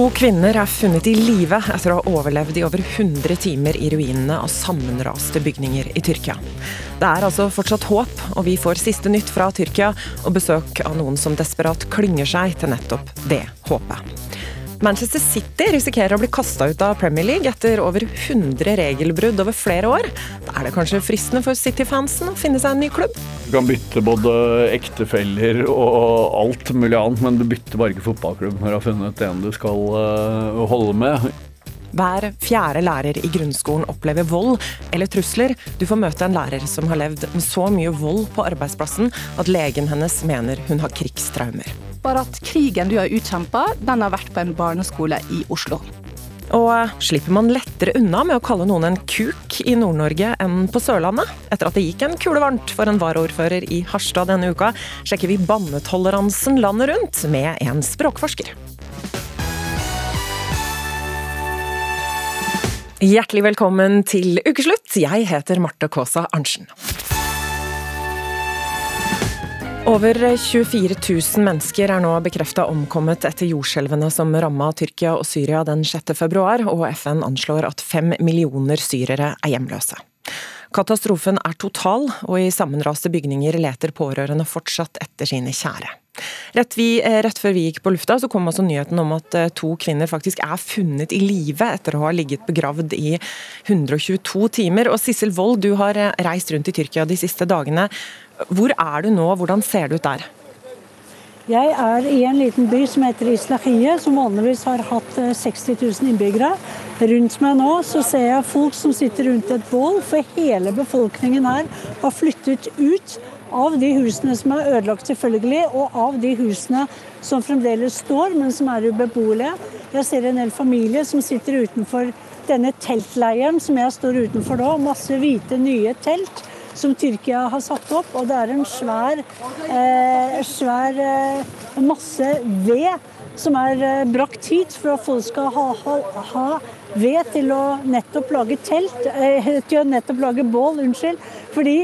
To kvinner er funnet i live etter å ha overlevd i over 100 timer i ruinene av sammenraste bygninger i Tyrkia. Det er altså fortsatt håp, og vi får siste nytt fra Tyrkia og besøk av noen som desperat klynger seg til nettopp det håpet. Manchester City risikerer å bli kasta ut av Premier League etter over 100 regelbrudd over flere år. Da er det kanskje fristende for City-fansen å finne seg en ny klubb? Du kan bytte både ektefeller og alt mulig annet, men du bytter bare ikke fotballklubb når du har funnet en du skal eh, holde med. Hver fjerde lærer i grunnskolen opplever vold eller trusler. Du får møte en lærer som har levd med så mye vold på arbeidsplassen at legen hennes mener hun har krigstraumer. Bare at krigen du har utkjempa, den har vært på en barneskole i Oslo. Og slipper man lettere unna med å kalle noen en kuk i Nord-Norge enn på Sørlandet? Etter at det gikk en kule varmt for en varaordfører i Harstad denne uka, sjekker vi bannetoleransen landet rundt med en språkforsker. Hjertelig velkommen til ukeslutt. Jeg heter Marte Kaasa Arntzen. Over 24 000 mennesker er nå bekrefta omkommet etter jordskjelvene som ramma Tyrkia og Syria den 6. februar, og FN anslår at fem millioner syrere er hjemløse. Katastrofen er total, og i sammenraste bygninger leter pårørende fortsatt etter sine kjære. Rett, vi, eh, rett, før vi gikk på lufta, så kom også nyheten om at eh, to kvinner faktisk er funnet i live etter å ha ligget begravd i 122 timer. Og Sissel Wold, du har eh, reist rundt i Tyrkia de siste dagene. Hvor er du nå, hvordan ser det ut der? Jeg er i en liten by som heter Islahie, som vanligvis har hatt 60 000 innbyggere. Rundt meg nå så ser jeg folk som sitter rundt et bål, for hele befolkningen her har flyttet ut av de husene som er ødelagt, selvfølgelig, og av de husene som fremdeles står, men som er ubeboelige. Jeg ser en hel familie som sitter utenfor denne teltleiren som jeg står utenfor nå. Masse hvite, nye telt som Tyrkia har satt opp. Og det er en svær, eh, svær eh, masse ved som er eh, brakt hit for at folk skal ha, ha, ha ved til å nettopp lage telt, eh, til å nettopp lage bål. Unnskyld. Fordi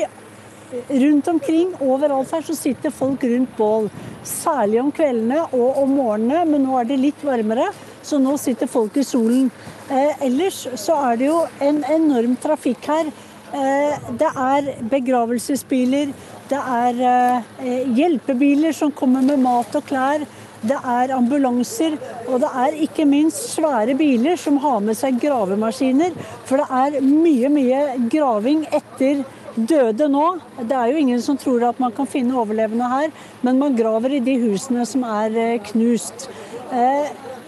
rundt omkring, overalt her, så sitter folk rundt bål. Særlig om kveldene og om morgenene, men nå er det litt varmere, så nå sitter folk i solen. Eh, ellers så er det jo en enorm trafikk her. Eh, det er begravelsesbiler, det er eh, hjelpebiler som kommer med mat og klær. Det er ambulanser, og det er ikke minst svære biler som har med seg gravemaskiner. For det er mye, mye graving etter døde nå. Det er jo ingen som tror at man kan finne overlevende her, men man graver i de husene som er eh, knust.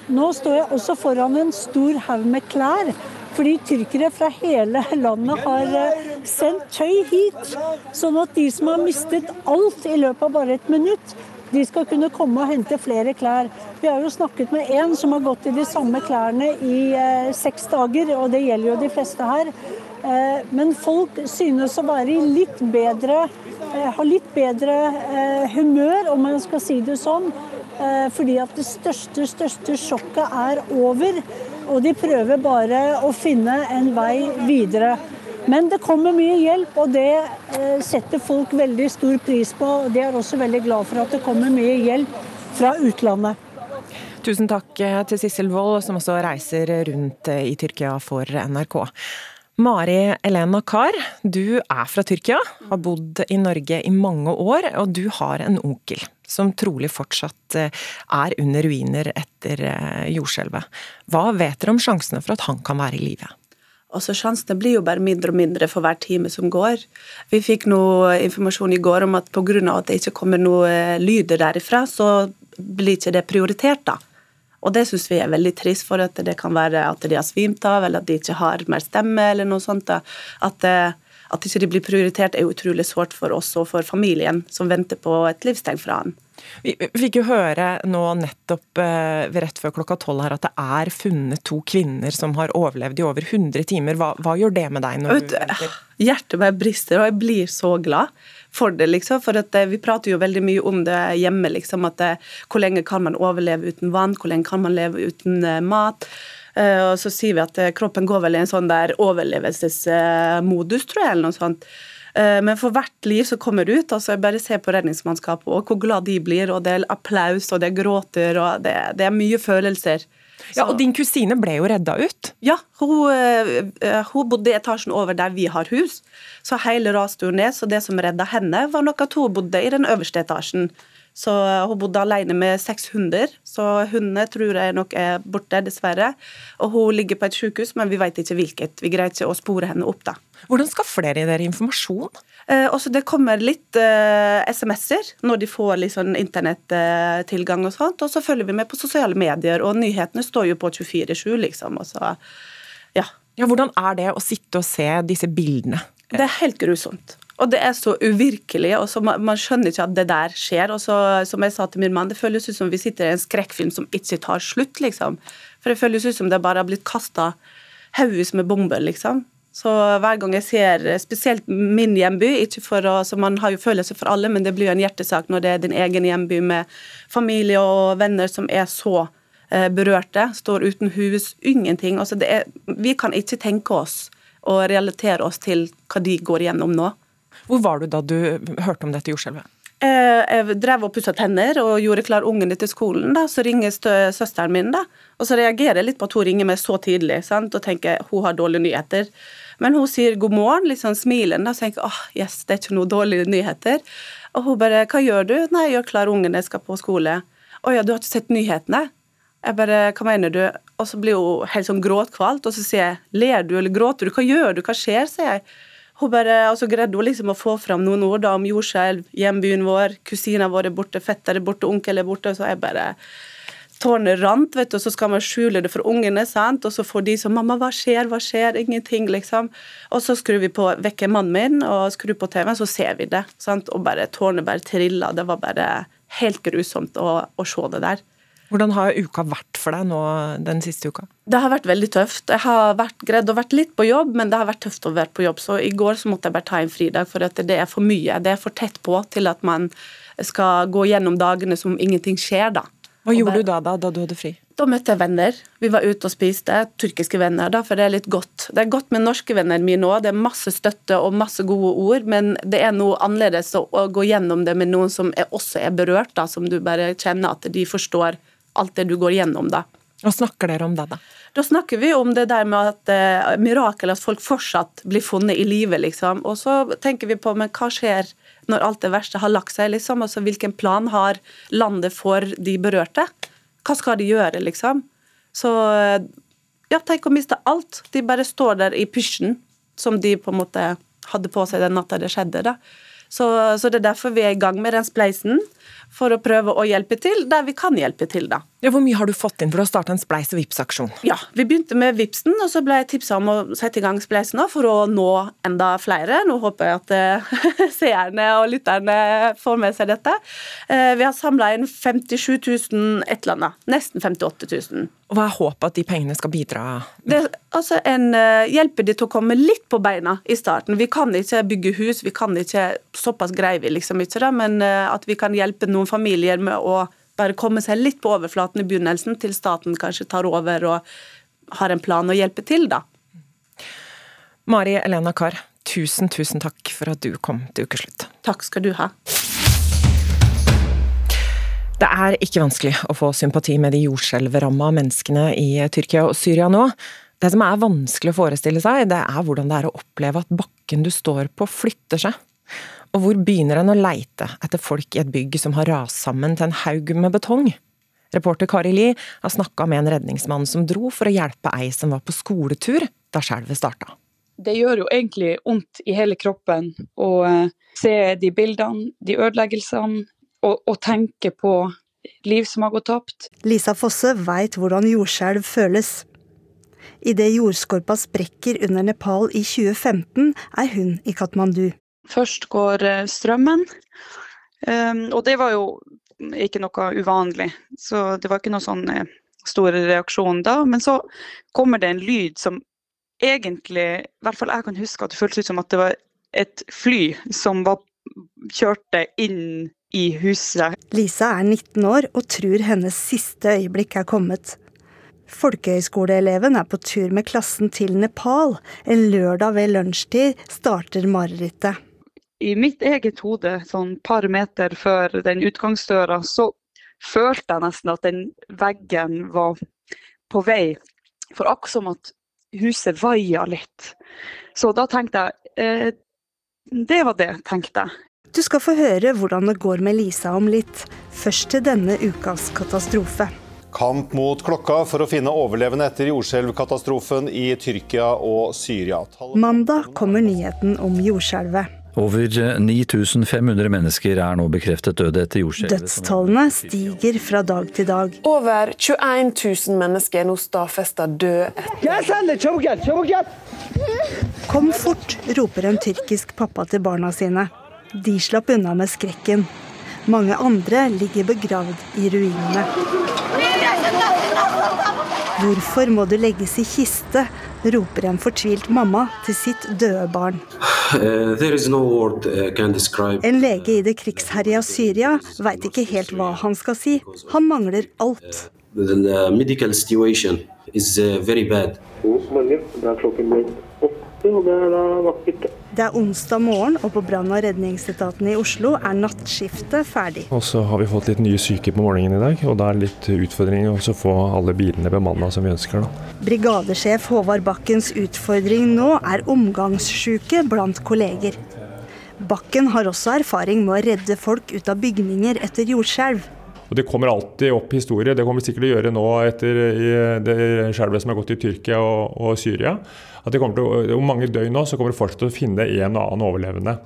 Nå står jeg også foran en stor haug med klær. Fordi tyrkere fra hele landet har eh, sendt tøy hit. Sånn at de som har mistet alt i løpet av bare et minutt, de skal kunne komme og hente flere klær. Vi har jo snakket med en som har gått i de samme klærne i eh, seks dager, og det gjelder jo de fleste her. Eh, men folk synes å være i litt bedre, eh, ha litt bedre eh, humør, om man skal si det sånn. Fordi at det største, største sjokket er over. Og de prøver bare å finne en vei videre. Men det kommer mye hjelp, og det setter folk veldig stor pris på. Og de er også veldig glad for at det kommer mye hjelp fra utlandet. Tusen takk til Sissel Wold, som også reiser rundt i Tyrkia for NRK. Mari Elena Kahr, du er fra Tyrkia, har bodd i Norge i mange år, og du har en onkel som trolig fortsatt eh, er under ruiner etter eh, jordskjelvet. Hva vet dere om sjansene for at han kan være i live? Altså, Sjansene blir jo bare mindre og mindre for hver time som går. Vi fikk noe informasjon i går om at pga. at det ikke kommer noe eh, lyder derifra, så blir ikke det prioritert, da. Og det syns vi er veldig trist, for at det kan være at de har svimt av, eller at de ikke har mer stemme, eller noe sånt. da. At, at ikke de blir prioritert, er utrolig sårt for oss og for familien, som venter på et livstegn fra han. Vi fikk jo høre nå nettopp eh, rett før klokka tolv her at det er funnet to kvinner som har overlevd i over 100 timer. Hva, hva gjør det med deg? når du venter? Hjertet meg brister, og jeg blir så glad for det. liksom, for at eh, Vi prater jo veldig mye om det hjemme. liksom, at eh, Hvor lenge kan man overleve uten vann? Hvor lenge kan man leve uten mat? Uh, og så sier vi at uh, kroppen går vel i en sånn der overlevelsesmodus, tror jeg, eller noe sånt. Eh, men for hvert liv som kommer ut, altså jeg bare ser på redningsmannskapet og hvor glad de blir, og det er applaus, og det er gråter, og det, det er mye følelser. Ja, Og din kusine ble jo redda ut? Ja, hun, eh, hun, bodde i etasjen over der vi har hus. Så hele rasturen ned, så det som redda henne, var nok at hun bodde i den øverste etasjen. Så hun bodde alene med seks hunder, så hundene tror jeg nok er borte, dessverre. Og hun ligger på et sykehus, men vi vet ikke hvilket. Vi greier ikke å spore henne opp, da. Hvordan skaffer dere dere informasjon? Eh, også det kommer litt eh, SMS-er når de får liksom internettilgang og sånt. Og så følger vi med på sosiale medier, og nyhetene står jo på 24-7, liksom. Så, ja. ja. Hvordan er det å sitte og se disse bildene? Det er helt grusomt. Og det er så uvirkelig, og så man, man, skjønner ikke at det der skjer. Og så, som jeg sa til min mann, det føles ut som vi sitter i en skrekkfilm som ikke tar slutt, liksom. For det føles ut som det bare har blitt kasta haugvis med bomber, liksom. Så hver gang jeg ser spesielt min hjemby, ikke for å, så man har jo følelser for alle, men det blir jo en hjertesak når det er din egen hjemby med familie og venner som er så eh, berørte, står uten hus, ingenting. Altså er, vi kan ikke tenke oss og relatere oss til hva de går gjennom nå. Hvor var du da du hørte om dette jordskjelvet? Eh, jeg drev og pussa tenner og gjorde klar ungene til skolen. da, Så ringer søsteren min, da. Og så reagerer jeg litt på at hun ringer meg så tidlig sant? og tenker hun har dårlige nyheter. Men hun sier god morgen, litt sånn smilende, og så tenker jeg oh, yes, det er ikke noe dårlige nyheter. Og hun bare hva gjør du? Nei, jeg gjør klar ungene, skal på skole. Å ja, du har ikke sett nyhetene? Jeg bare hva mener du? Og så blir hun helt sånn gråtkvalt, og så sier jeg ler du eller gråter du? Hva gjør du? Hva skjer? sier jeg. Hun bare, altså greide hun liksom å få fram noen ord da, om jordskjelv, hjembyen vår, kusina vår er borte, fetter er borte, onkel er borte. Så jeg bare Tårnet rant, vet du, og så skal man skjule det for ungene, sant? og så får de sånn 'Mamma, hva skjer? Hva skjer?' Ingenting, liksom. Og så skrur vi på, vekker mannen min og skrur på TV-en, så ser vi det. sant? Og bare tårnet bare trilla. Det var bare helt grusomt å, å se det der. Hvordan har uka vært for deg nå den siste uka? Det har vært veldig tøft. Jeg har vært greid å vært litt på jobb, men det har vært tøft å være på jobb. Så i går så måtte jeg bare ta en fridag, for at det er for mye. Det er for tett på til at man skal gå gjennom dagene som ingenting skjer, da. Hva gjorde du da, da, da du hadde fri? Da møtte jeg venner. Vi var ute og spiste. Turkiske venner, da, for det er litt godt. Det er godt med norske venner mine òg. Det er masse støtte og masse gode ord, men det er noe annerledes å, å gå gjennom det med noen som er, også er berørt, da, som du bare kjenner at de forstår alt det du går gjennom, da. Hva snakker dere om det, da? Da snakker vi om det der med at eh, mirakel at folk fortsatt blir funnet i live, liksom. Og så tenker vi på men hva skjer når alt det verste har lagt seg, liksom. Altså hvilken plan har landet for de berørte? Hva skal de gjøre, liksom? Så eh, ja, tenk å miste alt. De bare står der i pysjen som de på en måte hadde på seg den natta det skjedde, da. Så, så det er derfor vi er i gang med den spleisen for å prøve å hjelpe til der vi kan hjelpe til. da. Ja, hvor mye har du fått inn for å starte en Spleis og Vipps-aksjon? Ja, Vi begynte med Vipsen, og så ble jeg tipsa om å sette i gang Spleisen for å nå enda flere. Nå håper jeg at uh, seerne og lytterne får med seg dette. Uh, vi har samla inn 57 000 et eller annet. Nesten 58 000. Og Hva er håpet at de pengene skal bidra med? Det, altså en, uh, hjelpe de til å komme litt på beina i starten. Vi kan ikke bygge hus, vi kan ikke Såpass greier vi liksom ikke, da, men at vi kan hjelpe noen familier med å bare komme seg litt på overflaten i begynnelsen, til staten kanskje tar over og har en plan å hjelpe til, da. Mari Elena Kahr, tusen, tusen takk for at du kom til Ukeslutt. Takk skal du ha. Det er ikke vanskelig å få sympati med de jordskjelvramma menneskene i Tyrkia og Syria nå. Det som er vanskelig å forestille seg, det er hvordan det er å oppleve at bakken du står på, flytter seg. Og hvor begynner en å leite etter folk i et bygg som har rast sammen til en haug med betong? Reporter Kari Li har snakka med en redningsmann som dro for å hjelpe ei som var på skoletur da skjelvet starta. Det gjør jo egentlig vondt i hele kroppen å eh, se de bildene, de ødeleggelsene, og, og tenke på liv som har gått tapt. Lisa Fosse veit hvordan jordskjelv føles. Idet jordskorpa sprekker under Nepal i 2015, er hun i Katmandu. Først går eh, strømmen, ehm, og det var jo ikke noe uvanlig. Så det var ikke noe sånn eh, stor reaksjon da. Men så kommer det en lyd som egentlig, i hvert fall jeg kan huske at det føltes ut som at det var et fly som var, kjørte inn i huset. Lisa er 19 år og tror hennes siste øyeblikk er kommet. Folkehøyskoleeleven er på tur med klassen til Nepal. En lørdag ved lunsjtid starter marerittet. I mitt eget hode, sånn par meter før den utgangsdøra, så følte jeg nesten at den veggen var på vei. For akkurat som at huset vaia litt. Så da tenkte jeg eh, Det var det, tenkte jeg. Du skal få høre hvordan det går med Lisa om litt. Først til denne ukas katastrofe. Kamp mot klokka for å finne overlevende etter jordskjelvkatastrofen i Tyrkia og Syria. Mandag kommer nyheten om jordskjelvet. Over 9500 mennesker er nå bekreftet døde etter jordskjelvet. Dødstallene stiger fra dag til dag. Over 21 000 mennesker er nå stadfesta døde Kom fort, roper en tyrkisk pappa til barna sine. De slapp unna med skrekken. Mange andre ligger begravd i ruinene. Hvorfor må du legges i kiste? Roper en fortvilt mamma til sitt døde barn. En lege i det krigsherja Syria veit ikke helt hva han skal si. Han mangler alt. The medical situation is very bad. Det er onsdag morgen, og på brann- og redningsetaten i Oslo er nattskiftet ferdig. Og så har vi fått litt nye syke på morgenen i dag, og da er det litt utfordring å få alle bilene bemanna som vi ønsker. da. Brigadesjef Håvard Bakkens utfordring nå er omgangssjuke blant kolleger. Bakken har også erfaring med å redde folk ut av bygninger etter jordskjelv. Og Det kommer alltid opp historier. Det kommer vi sikkert å gjøre nå etter det skjelvet som har gått i Tyrkia og, og Syria. At det kommer til, Om mange døgn nå så kommer det fortsatt til å finne en og annen overlevende.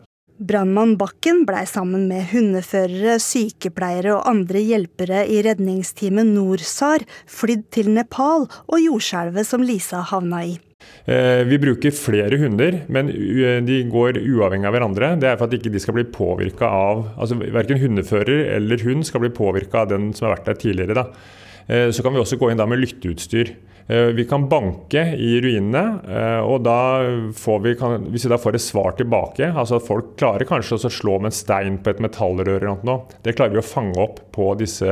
Brannmann Bakken blei sammen med hundeførere, sykepleiere og andre hjelpere i redningsteamet NorSAR flydd til Nepal og jordskjelvet som Lisa havna i. Vi bruker flere hunder, men de går uavhengig av hverandre. Det er for at ikke de skal bli av altså Verken hundefører eller hund skal bli påvirka av den som har vært der tidligere. Da. Så kan vi også gå inn med lytteutstyr. Vi kan banke i ruinene, og vi, hvis vi da får et svar tilbake altså Folk klarer kanskje å slå med en stein på et metallrør, eller noe, det klarer vi å fange opp på, disse,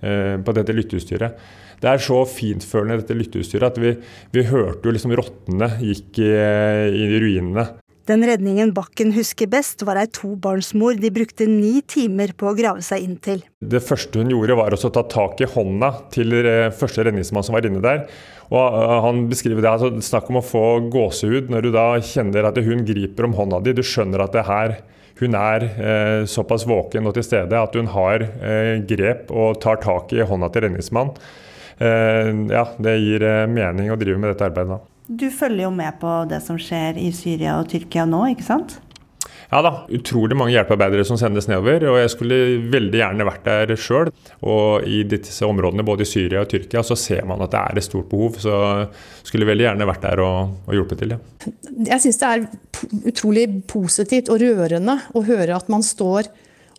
på dette lytteutstyret. Det er så fintfølende, dette lytteutstyret, at vi, vi hørte jo liksom rottene gikk i, i ruinene. Den redningen Bakken husker best, var ei tobarnsmor de brukte ni timer på å grave seg inn til. Det første hun gjorde, var å ta tak i hånda til første redningsmann som var inne der. Og Han beskriver det, altså snakk om å få gåsehud når du da kjenner at hun griper om hånda di. Du skjønner at det her hun er eh, såpass våken og til stede at hun har eh, grep og tar tak i hånda til redningsmann. Eh, ja, det gir mening å drive med dette arbeidet. Du følger jo med på det som skjer i Syria og Tyrkia nå, ikke sant? Ja da, utrolig mange hjelpearbeidere som sendes nedover. Og jeg skulle veldig gjerne vært der sjøl. Og i disse områdene, både i Syria og Tyrkia, så ser man at det er et stort behov. Så jeg skulle veldig gjerne vært der og, og hjulpet til. Ja. Jeg syns det er utrolig positivt og rørende å høre at man står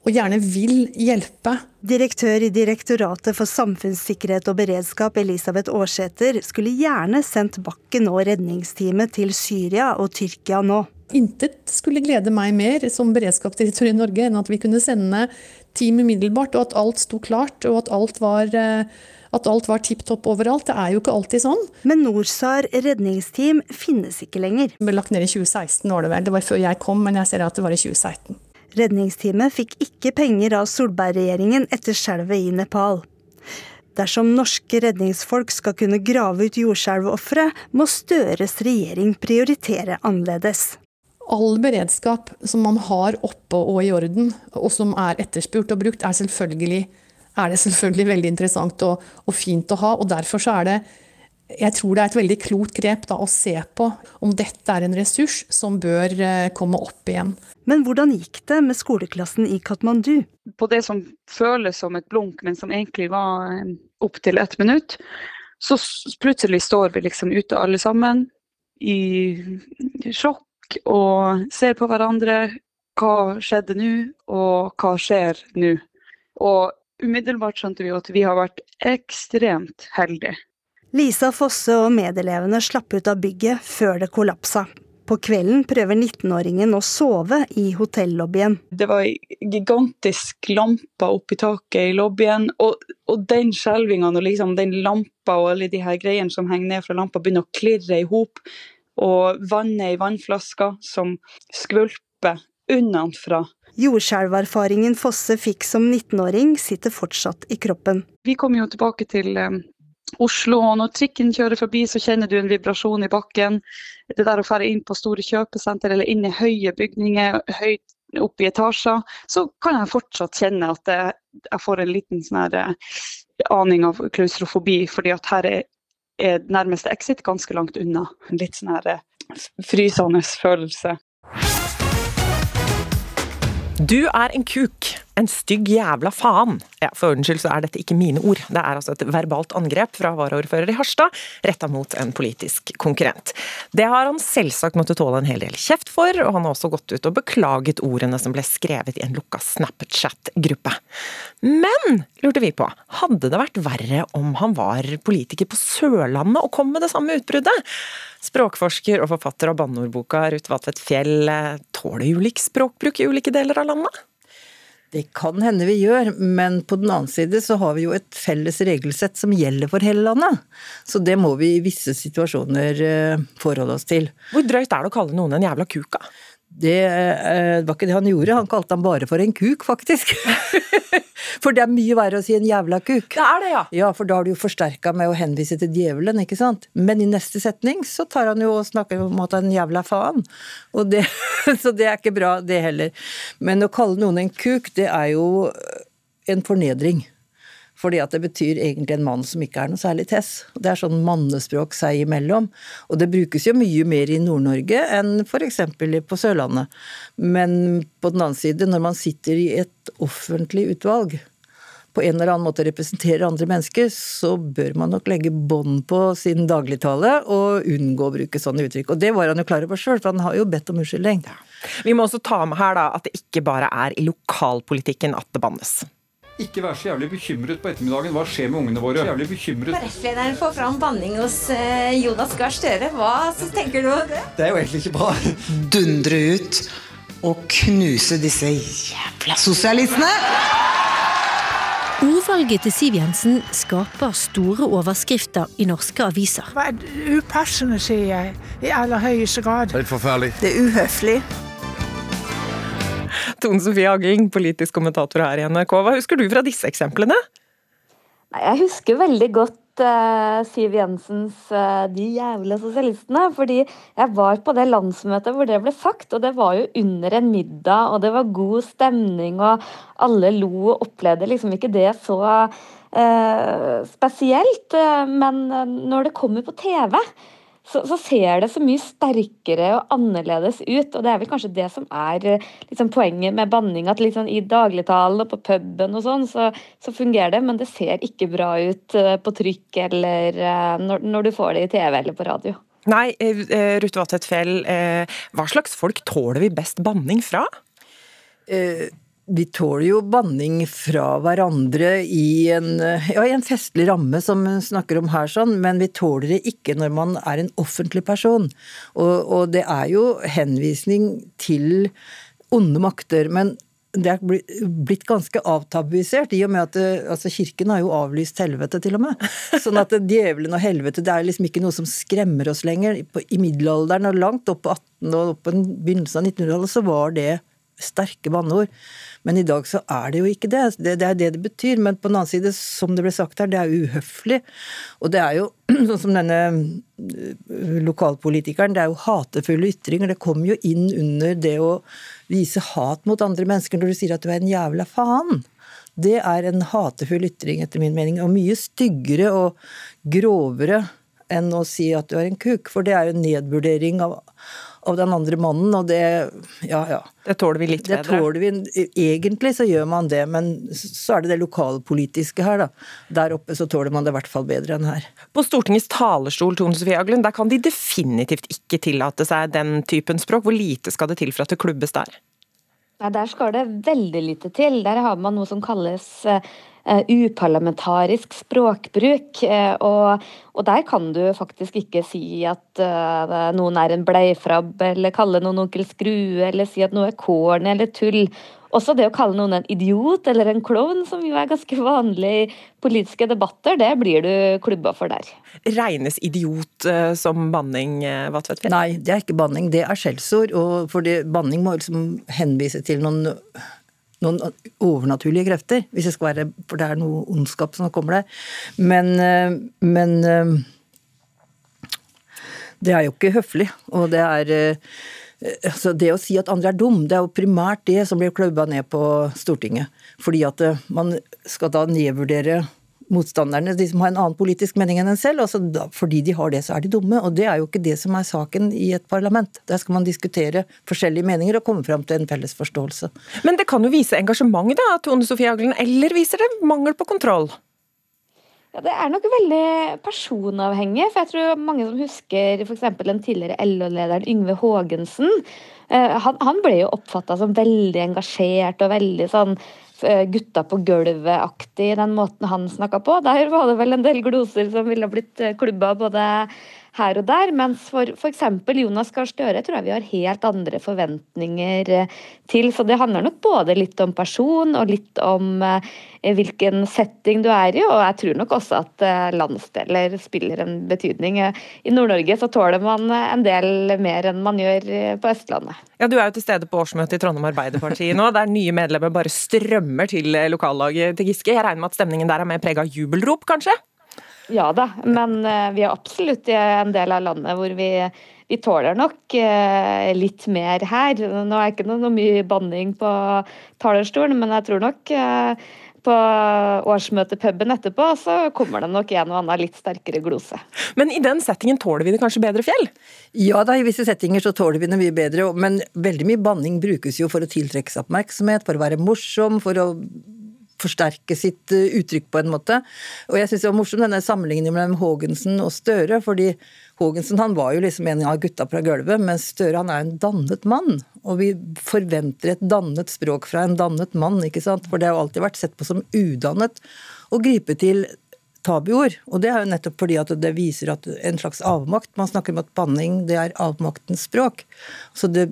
og gjerne vil hjelpe. Direktør i Direktoratet for samfunnssikkerhet og beredskap, Elisabeth Aarsæter, skulle gjerne sendt Bakken og redningsteamet til Syria og Tyrkia nå. Intet skulle glede meg mer som beredskapsdirektør i Norge enn at vi kunne sende team umiddelbart, og at alt sto klart, og at alt var at alt var tipp topp overalt. Det er jo ikke alltid sånn. Men NorSAR redningsteam finnes ikke lenger. Det ble lagt ned i 2016, var det vel. Det var før jeg kom, men jeg ser at det var i 2016. Redningsteamet fikk ikke penger av Solberg-regjeringen etter skjelvet i Nepal. Dersom norske redningsfolk skal kunne grave ut jordskjelvofre, må Støres regjering prioritere annerledes. All beredskap som man har oppe og i orden, og som er etterspurt og brukt, er, selvfølgelig, er det selvfølgelig veldig interessant og, og, fint å ha. og Derfor er det jeg tror det er et veldig klokt grep da, å se på om dette er en ressurs som bør komme opp igjen. Men hvordan gikk det med skoleklassen i Katmandu? På det som føles som et blunk, men som egentlig var opptil ett minutt, så plutselig står vi liksom ute alle sammen i sjokk og ser på hverandre. Hva skjedde nå, og hva skjer nå? Og umiddelbart skjønte vi at vi har vært ekstremt heldige. Lisa Fosse og medelevene slapp ut av bygget før det kollapsa. På kvelden prøver 19-åringen å sove i hotellobbyen. Det var ei gigantisk lampe oppi taket i lobbyen, og, og den skjelvinga når liksom den lampa og alle de her greiene som henger ned fra lampa, begynner å klirre i hop, og vannet i vannflaska som skvulper unnafra. Jordskjelverfaringen Fosse fikk som 19-åring, sitter fortsatt i kroppen. Vi kom jo tilbake til eh, Oslo, og når trikken kjører forbi, så kjenner du en vibrasjon i bakken. Det der å fære inn på store kjøpesenter eller inn i høye bygninger, høyt opp i etasjer, så kan jeg fortsatt kjenne at jeg, jeg får en liten sånn eh, aning av klaustrofobi, fordi at her er, er nærmeste exit ganske langt unna. En litt sånn eh, frysende følelse. Du er en kuk. En stygg jævla faen. Ja, For ordens skyld så er dette ikke mine ord. Det er altså et verbalt angrep fra varaordfører i Harstad, retta mot en politisk konkurrent. Det har han selvsagt måttet tåle en hel del kjeft for, og han har også gått ut og beklaget ordene som ble skrevet i en lukka Snapchat-gruppe. Men, lurte vi på, hadde det vært verre om han var politiker på Sørlandet og kom med det samme utbruddet? Språkforsker og forfatter av banneordboka Ruth Vatvedt Fjell eh, tåler ulik språkbruk i ulike deler av landet? Det kan hende vi gjør, men på den annen side så har vi jo et felles regelsett som gjelder for hele landet. Så det må vi i visse situasjoner eh, forholde oss til. Hvor drøyt er det å kalle noen en jævla kuka? Det eh, var ikke det han gjorde, han kalte han bare for en kuk, faktisk. For det er mye verre å si en jævla kuk. Det er det, ja. Ja, for da har du jo forsterka med å henvise til djevelen, ikke sant. Men i neste setning så tar han jo og snakker om at han er en jævla faen. Og det, så det er ikke bra, det heller. Men å kalle noen en kuk, det er jo en fornedring. Fordi at det betyr egentlig en mann som ikke er noe særlig tess. Det er sånn mannespråk seg imellom. Og det brukes jo mye mer i Nord-Norge enn f.eks. på Sørlandet. Men på den annen side, når man sitter i et offentlig utvalg, på en eller annen måte representerer andre mennesker, så bør man nok legge bånd på sin dagligtale og unngå å bruke sånne uttrykk. Og det var han jo klar over sjøl, for han har jo bedt om unnskyldning. Vi må også ta med her da at det ikke bare er i lokalpolitikken at det bannes. Ikke vær så jævlig bekymret på ettermiddagen. Hva skjer med ungene våre? Jævlig bekymret. KrF-lederen får fram banning hos eh, Jonas Gahr Støre. Hva så tenker du om det? Det er jo egentlig ikke bra. Dundre ut og knuse disse jævla sosialistene! Ordvalget til Siv Jensen skaper store overskrifter i norske aviser. Hva er upassende, sier jeg. I aller høyeste grad. Helt forferdelig. Det er uhøflig. Tone Sofie Agling, politisk kommentator her i NRK. Hva husker du fra disse eksemplene? Jeg husker veldig godt uh, Siv Jensens uh, 'De jævla sosialistene'. Fordi jeg var på det landsmøtet hvor det ble sagt, og det var jo under en middag, og det var god stemning, og alle lo og opplevde liksom ikke det så eh, spesielt. Men når det kommer på TV, så, så, ser det så mye sterkere og annerledes ut. Og det er vel kanskje det som er liksom, poenget med banning. At liksom, i dagligtalen og på puben og sånn, så, så, fungerer det, men det ser ikke bra ut på trykk eller når, når, du får det i TV eller på radio. Nei, Ruth Vatvedt Fjell, hva slags folk tåler vi best banning fra? Eh vi tåler jo banning fra hverandre i en, ja, i en festlig ramme, som vi snakker om her, sånn, men vi tåler det ikke når man er en offentlig person. Og, og det er jo henvisning til onde makter. men det er blitt ganske avtabuisert, i og med at altså, kirken har jo avlyst helvete, til og med. Sånn at djevelen og helvete det er liksom ikke noe som skremmer oss lenger. I middelalderen og langt opp på 18- og opp på begynnelsen av 1900-tallet så var det sterke banneord. Men i dag så er det jo ikke det. det. Det er det det betyr. Men på den annen side, som det ble sagt her, det er uhøflig. Og det er jo sånn som denne øh, lokalpolitikeren, det er jo hatefulle ytringer. Det kommer jo inn under det å vise hat mot andre mennesker når du sier at du er en jævla faen. Det er en hatefull ytring, etter min mening, og mye styggere og grovere enn å si at du er en kuk, for det er jo en nedvurdering av, av den andre mannen, og det Ja, ja. Det tåler vi litt det bedre? Tåler vi, egentlig så gjør man det, men så er det det lokalpolitiske her, da. Der oppe så tåler man det i hvert fall bedre enn her. På Stortingets talerstol, Tone Sofie Aglen, der kan de definitivt ikke tillate seg den typen språk. Hvor lite skal det til for at det klubbes der? Nei, Der skal det veldig lite til. Der har man noe som kalles uh, uparlamentarisk språkbruk. Uh, og, og, der kan du faktisk ikke si at uh, noen er en bleifrabb, eller kalle noen onkel Skrue, eller si at noe er corny eller tull. Også det å kalle noen en idiot eller en klovn, som jo er ganske vanlig i politiske debatter, det blir du klubba for der. Regnes idiot uh, som banning, uh, Vatvedt? Nei, det er ikke banning, det er skjellsord. Og for det, banning må liksom henvise til noen noen overnaturlige krefter, hvis det skal være, for det er noe ondskap som kommer der. Men, uh, men det er jo ikke høflig, og det er Eh, altså det å si at andre er dum, det er jo primært det som blir klubba ned på Stortinget. Fordi at eh, man skal da nedvurdere motstanderne, de som har en annen politisk mening enn en selv. Altså da, fordi de har det, så er de dumme. Og det er jo ikke det som er saken i et parlament. Der skal man diskutere forskjellige meninger og komme fram til en felles forståelse. Men det kan jo vise engasjement, da, Tone Sofie Aglen, eller viser det mangel på kontroll? Ja, Det er nok veldig personavhengig. for jeg tror Mange som husker f.eks. den tidligere LO-lederen Yngve Haagensen. Eh, han, han ble jo oppfatta som veldig engasjert og veldig sånn eh, gutta på gulvet-aktig, den måten han snakka på. Der var det vel en del gloser som ville blitt eh, klubba både her og der. Mens for f.eks. Jonas Gahr Støre tror jeg vi har helt andre forventninger eh, til. Så det handler nok både litt om person og litt om eh, hvilken setting du er i. Og jeg tror nok også at eh, landsdeler spiller en betydning. I Nord-Norge så tåler man en del mer enn man gjør på Østlandet. Ja, Du er jo til stede på årsmøtet i Trondheim Arbeiderparti nå, der nye medlemmer bare strømmer til lokallaget til Giske. Jeg regner med at stemningen der er mer prega av jubelrop, kanskje? Ja da, men eh, vi er absolutt i en del av landet hvor vi, vi tåler nok eh, litt mer her. Nå er det ikke noe, mye banning på talerstolen, men jeg tror nok eh, på årsmøtepuben etterpå, så kommer det nok en og annen litt sterkere glose. Men i den settingen tåler vi det kanskje bedre, Fjell? Ja da, i visse settinger så tåler vi det mye bedre, men veldig mye banning brukes jo for å tiltrekke seg oppmerksomhet, for å være morsom, for å forsterke sitt eh, uttrykk på en måte. Og jeg syns det var morsom denne sammenligningen mellom Haagensen og Støre. fordi Haagensen han var jo liksom en av gutta fra gulvet, mens Støre han er en dannet mann. Og vi forventer et dannet språk fra en dannet mann, ikke sant. For det har jo alltid vært sett på som udannet å gripe til tabuord. Og det er jo nettopp fordi at det viser at en slags avmakt. Man snakker om at banning det er avmaktens språk. Så det,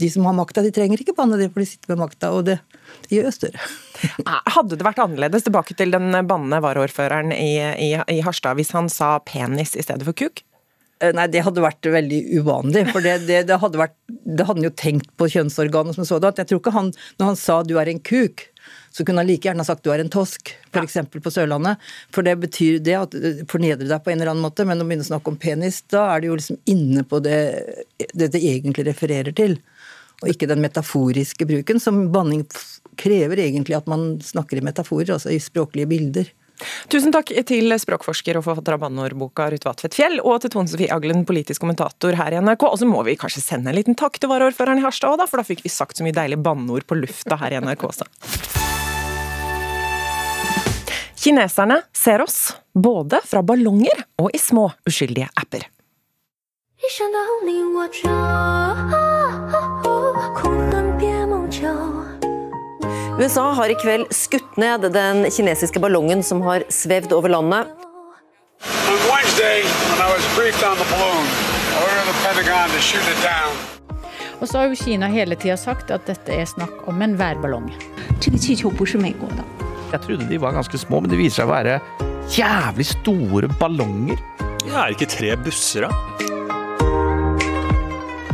de som har makta, de trenger ikke banne, det for de sitter med makta. Og det gjør større. Hadde det vært annerledes, tilbake til den bannende varaordføreren i, i, i Harstad, hvis han sa penis i stedet for kuk? Eh, nei, det hadde vært veldig uvanlig. For det, det, det hadde vært Det hadde han jo tenkt på kjønnsorganet som sådan. Jeg tror ikke han, når han sa 'du er en kuk', så kunne han like gjerne sagt du er en tosk, f.eks. Ja. på Sørlandet. For det betyr det at fornedre deg på en eller annen måte, men å begynne å snakke om penis, da er det jo liksom inne på det det, det egentlig refererer til. Og ikke den metaforiske bruken, som banning krever egentlig at man snakker i metaforer, altså i språklige bilder. Tusen takk til språkforsker og forfatter av banneordboka Ruth Vatvedt Fjell, og til Tone Sofie Aglen, politisk kommentator her i NRK. Og så må vi kanskje sende en liten takk til varaordføreren i Harstad òg, for da fikk vi sagt så mye deilige banneord på lufta her i NRK også. Kineserne ser oss, både fra ballonger og i små, uskyldige apper. USA har i kveld skutt ned den kinesiske ballongen som har svevd over landet. Og så har jo Kina hele tida sagt at dette er snakk om en værballong. Jeg trodde de var ganske små, men de viser seg å være jævlig store ballonger. Ja, er det ikke tre busser, da?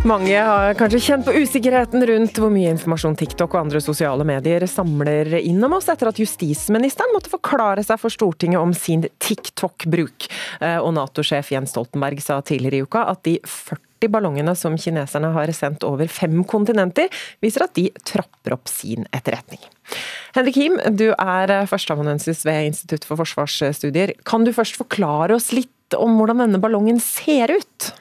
Mange har kanskje kjent på usikkerheten rundt hvor mye informasjon TikTok og andre sosiale medier samler inn om oss, etter at justisministeren måtte forklare seg for Stortinget om sin TikTok-bruk. Eh, og Nato-sjef Jens Stoltenberg sa tidligere i uka at de 40 ballongene som kineserne har sendt over fem kontinenter, viser at de trapper opp sin etterretning. Henrik Him, du er førsteamanuensis ved Institutt for forsvarsstudier. Kan du først forklare oss litt om hvordan denne ballongen ser ut?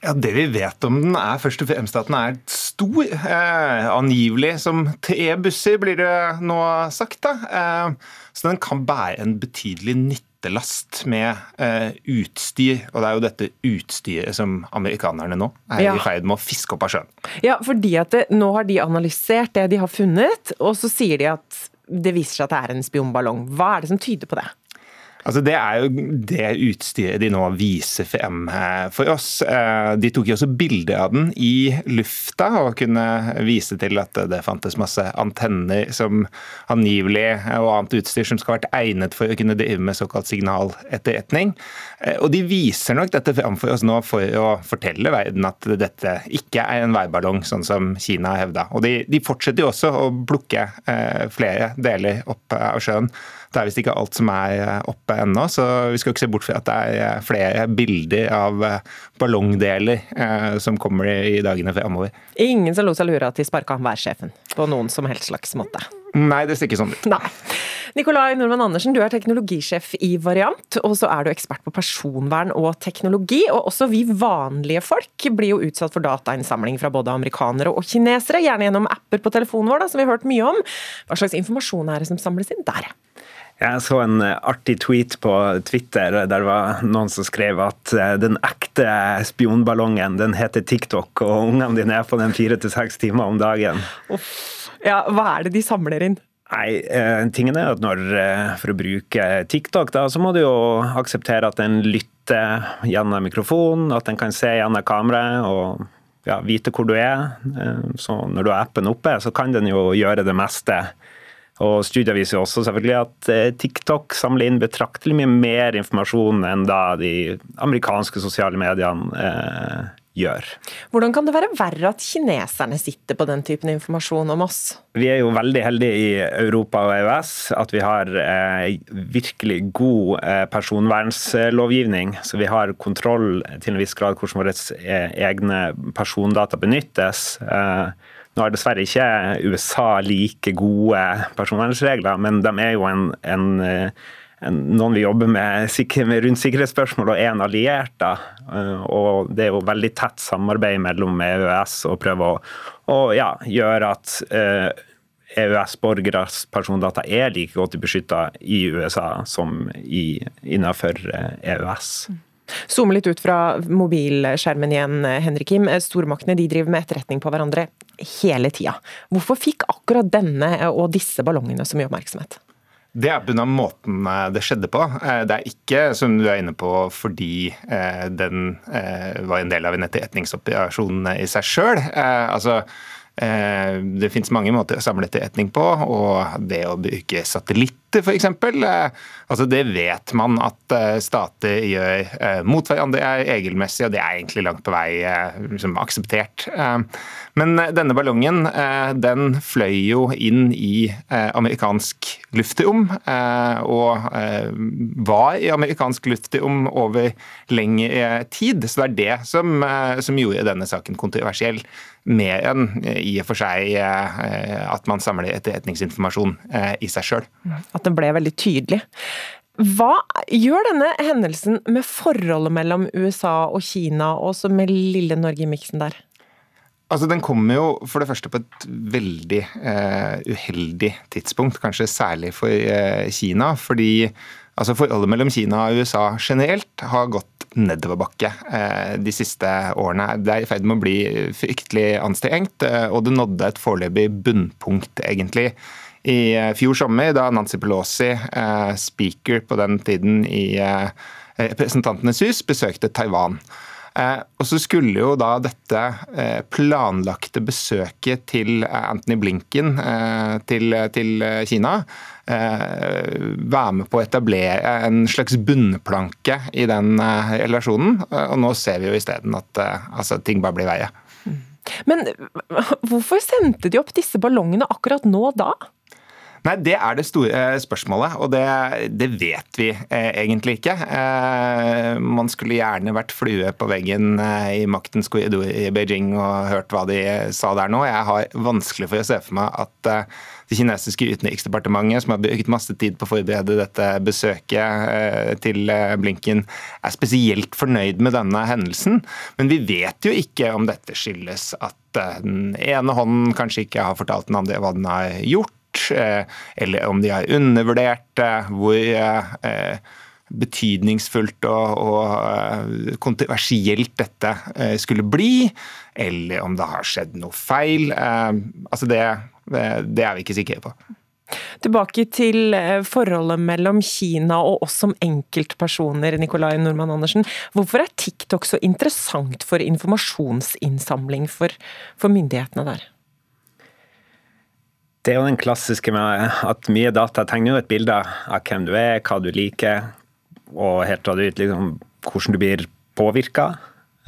Ja, Det vi vet om den, er først og fremst at den er stor. Eh, angivelig som tre busser, blir det nå sagt. da. Eh, så den kan bære en betydelig nytte lattelast med eh, utstyr. Og det er jo dette utstyret som amerikanerne nå er Ja. i ferd med å fiske opp av sjøen. Ja, fordi at det, nå har de analysert det de har funnet, og så sier de at det viser seg at det er en spionballong. Hva er det som tyder på det? Altså Det er jo det utstyret de nå viser frem eh, for oss. Eh, De tok jo også bilde av den i lufta og kunne vise til at det fantes masse antenner som angivelig eh, og annet utstyr som skal ha vært egnet for å kunne drive med såkalt signaletterretning. Og de viser nok dette frem for oss nå for å fortelle verden at dette ikke er en værballong, sånn som Kina har hevda. Og de, de fortsetter jo også å plukke flere deler opp av sjøen. Det er visst ikke alt som er eh, oppe ennå, så vi skal ikke se bort fra at det er flere bilder av eh, ballongdeler eh, som kommer i dagene fremover. Ingen som lot seg lure at de sparka han værsjefen på noen som helst slags måte. Nei, det ser ikke sånn ut. Nei. Nikolai Nordmann Andersen, du er teknologisjef i Variant, og så er du ekspert på personvern og teknologi. Og også vi vanlige folk blir jo utsatt for datainnsamling fra både amerikanere og kinesere, gjerne gjennom apper på telefonen vår, da, som vi har hørt mye om. Hva slags informasjon er det som samles inn der? Jeg så en eh, artig tweet på Twitter der det var noen som skrev at eh, den ekte spionballongen den heter TikTok, og ungene dine er på den fire til seks timer om dagen. Ja, hva er det de samler inn? Nei, eh, tingen er at når, For å bruke TikTok, da, så må du jo akseptere at den lytter gjennom mikrofonen, at den kan se gjennom kameraet og ja, vite hvor du er. Så når du har appen oppe, så kan den jo gjøre det meste. Og Studier viser jo også selvfølgelig at eh, TikTok samler inn betraktelig mye mer informasjon enn da de amerikanske sosiale mediene eh, gjør. Hvordan kan det være verre at kineserne sitter på den typen informasjon om oss? Vi er jo veldig heldige i Europa og EØS at vi har eh, virkelig god eh, personvernslovgivning. Så vi har kontroll til en viss grad hvordan våre eh, egne persondata benyttes. Eh, nå har dessverre ikke USA like gode personvernregler, men de er jo en, en, eh, en noen vi jobber med, med rundt sikkerhetsspørsmål og er en alliert. da. Eh, Og det er jo veldig tett samarbeid mellom EØS og prøve å, og, ja, gjøre at eh, EØS-borgeres persondata er like godt beskytta i USA som i, innenfor EØS. Zoome litt ut fra mobilskjermen igjen, Henrik Kim. Stormaktene de driver med etterretning på hverandre hele tida. Hvorfor fikk akkurat denne og disse ballongene så mye oppmerksomhet? Det er pga. måten eh, det skjedde på. Eh, Det er ikke, som du er inne på, fordi eh, den eh, var en del av en etterretningsoperasjon i seg sjøl. Altså, eh, det finnes mange måter å samle etterretning på, og det å bruke satellitter f.eks. Altså, det vet man at eh, stater gjør eh, mot hverandre, er regelmessig, og det er egentlig langt på vei eh, liksom, akseptert. Eh, Men eh, denne ballongen eh, den fløy jo inn i eh, amerikansk luftrom, eh, og eh, var i amerikansk luftrom over lengre tid. Så det er det som, eh, som gjorde denne saken kontroversiell. Mer enn eh, i og for seg eh, at man samler etterretningsinformasjon eh, i seg sjøl. At det ble veldig tydelig. Hva gjør denne hendelsen med forholdet mellom USA og Kina, og også med lille Norge i miksen der? Altså, Den kommer jo for det første på et veldig eh, uheldig tidspunkt, kanskje særlig for eh, Kina. Fordi altså, forholdet mellom Kina og USA generelt har gått nedoverbakke eh, de siste årene. Det er i ferd med å bli fryktelig anstrengt, eh, og det nådde et foreløpig bunnpunkt, egentlig. I eh, fjor sommer, da Nancy Pelosi, speaker på den tiden i Representantenes hus, besøkte Taiwan. Og så skulle jo da dette planlagte besøket til Anthony Blinken til, til Kina være med på å etablere en slags bunnplanke i den eh, relasjonen. Eh, Og nå ser vi jo isteden at eh, altså, ting bare blir verre. Men hvorfor sendte de opp disse ballongene akkurat nå da? Nei, Det er det store eh, spørsmålet, og det, det vet vi eh, egentlig ikke. Eh, man skulle gjerne vært flue på veggen eh, i maktens korridor i Beijing og hørt hva de sa der nå. Jeg har vanskelig for å se for meg at eh, det kinesiske utenriksdepartementet, som har brukt masse tid på å forberede dette besøket eh, til eh, Blinken, er spesielt fornøyd med denne hendelsen. Men vi vet jo ikke om dette skyldes at eh, den ene hånden kanskje ikke har fortalt den andre hva den har gjort eller om de har undervurdert hvor betydningsfullt og, og kontroversielt dette skulle bli, eller om det har skjedd noe feil. Altså det, det er vi ikke sikre på. Tilbake til eh, forholdet mellom Kina og oss som enkeltpersoner, Nikolai Normann Andersen. Hvorfor er TikTok så interessant for informasjonsinnsamling for, for myndighetene der? Det er jo den klassiske med at mye data tegner jo et bilde av hvem du er, hva du liker, og helt fra du vet liksom, hvordan du blir påvirka.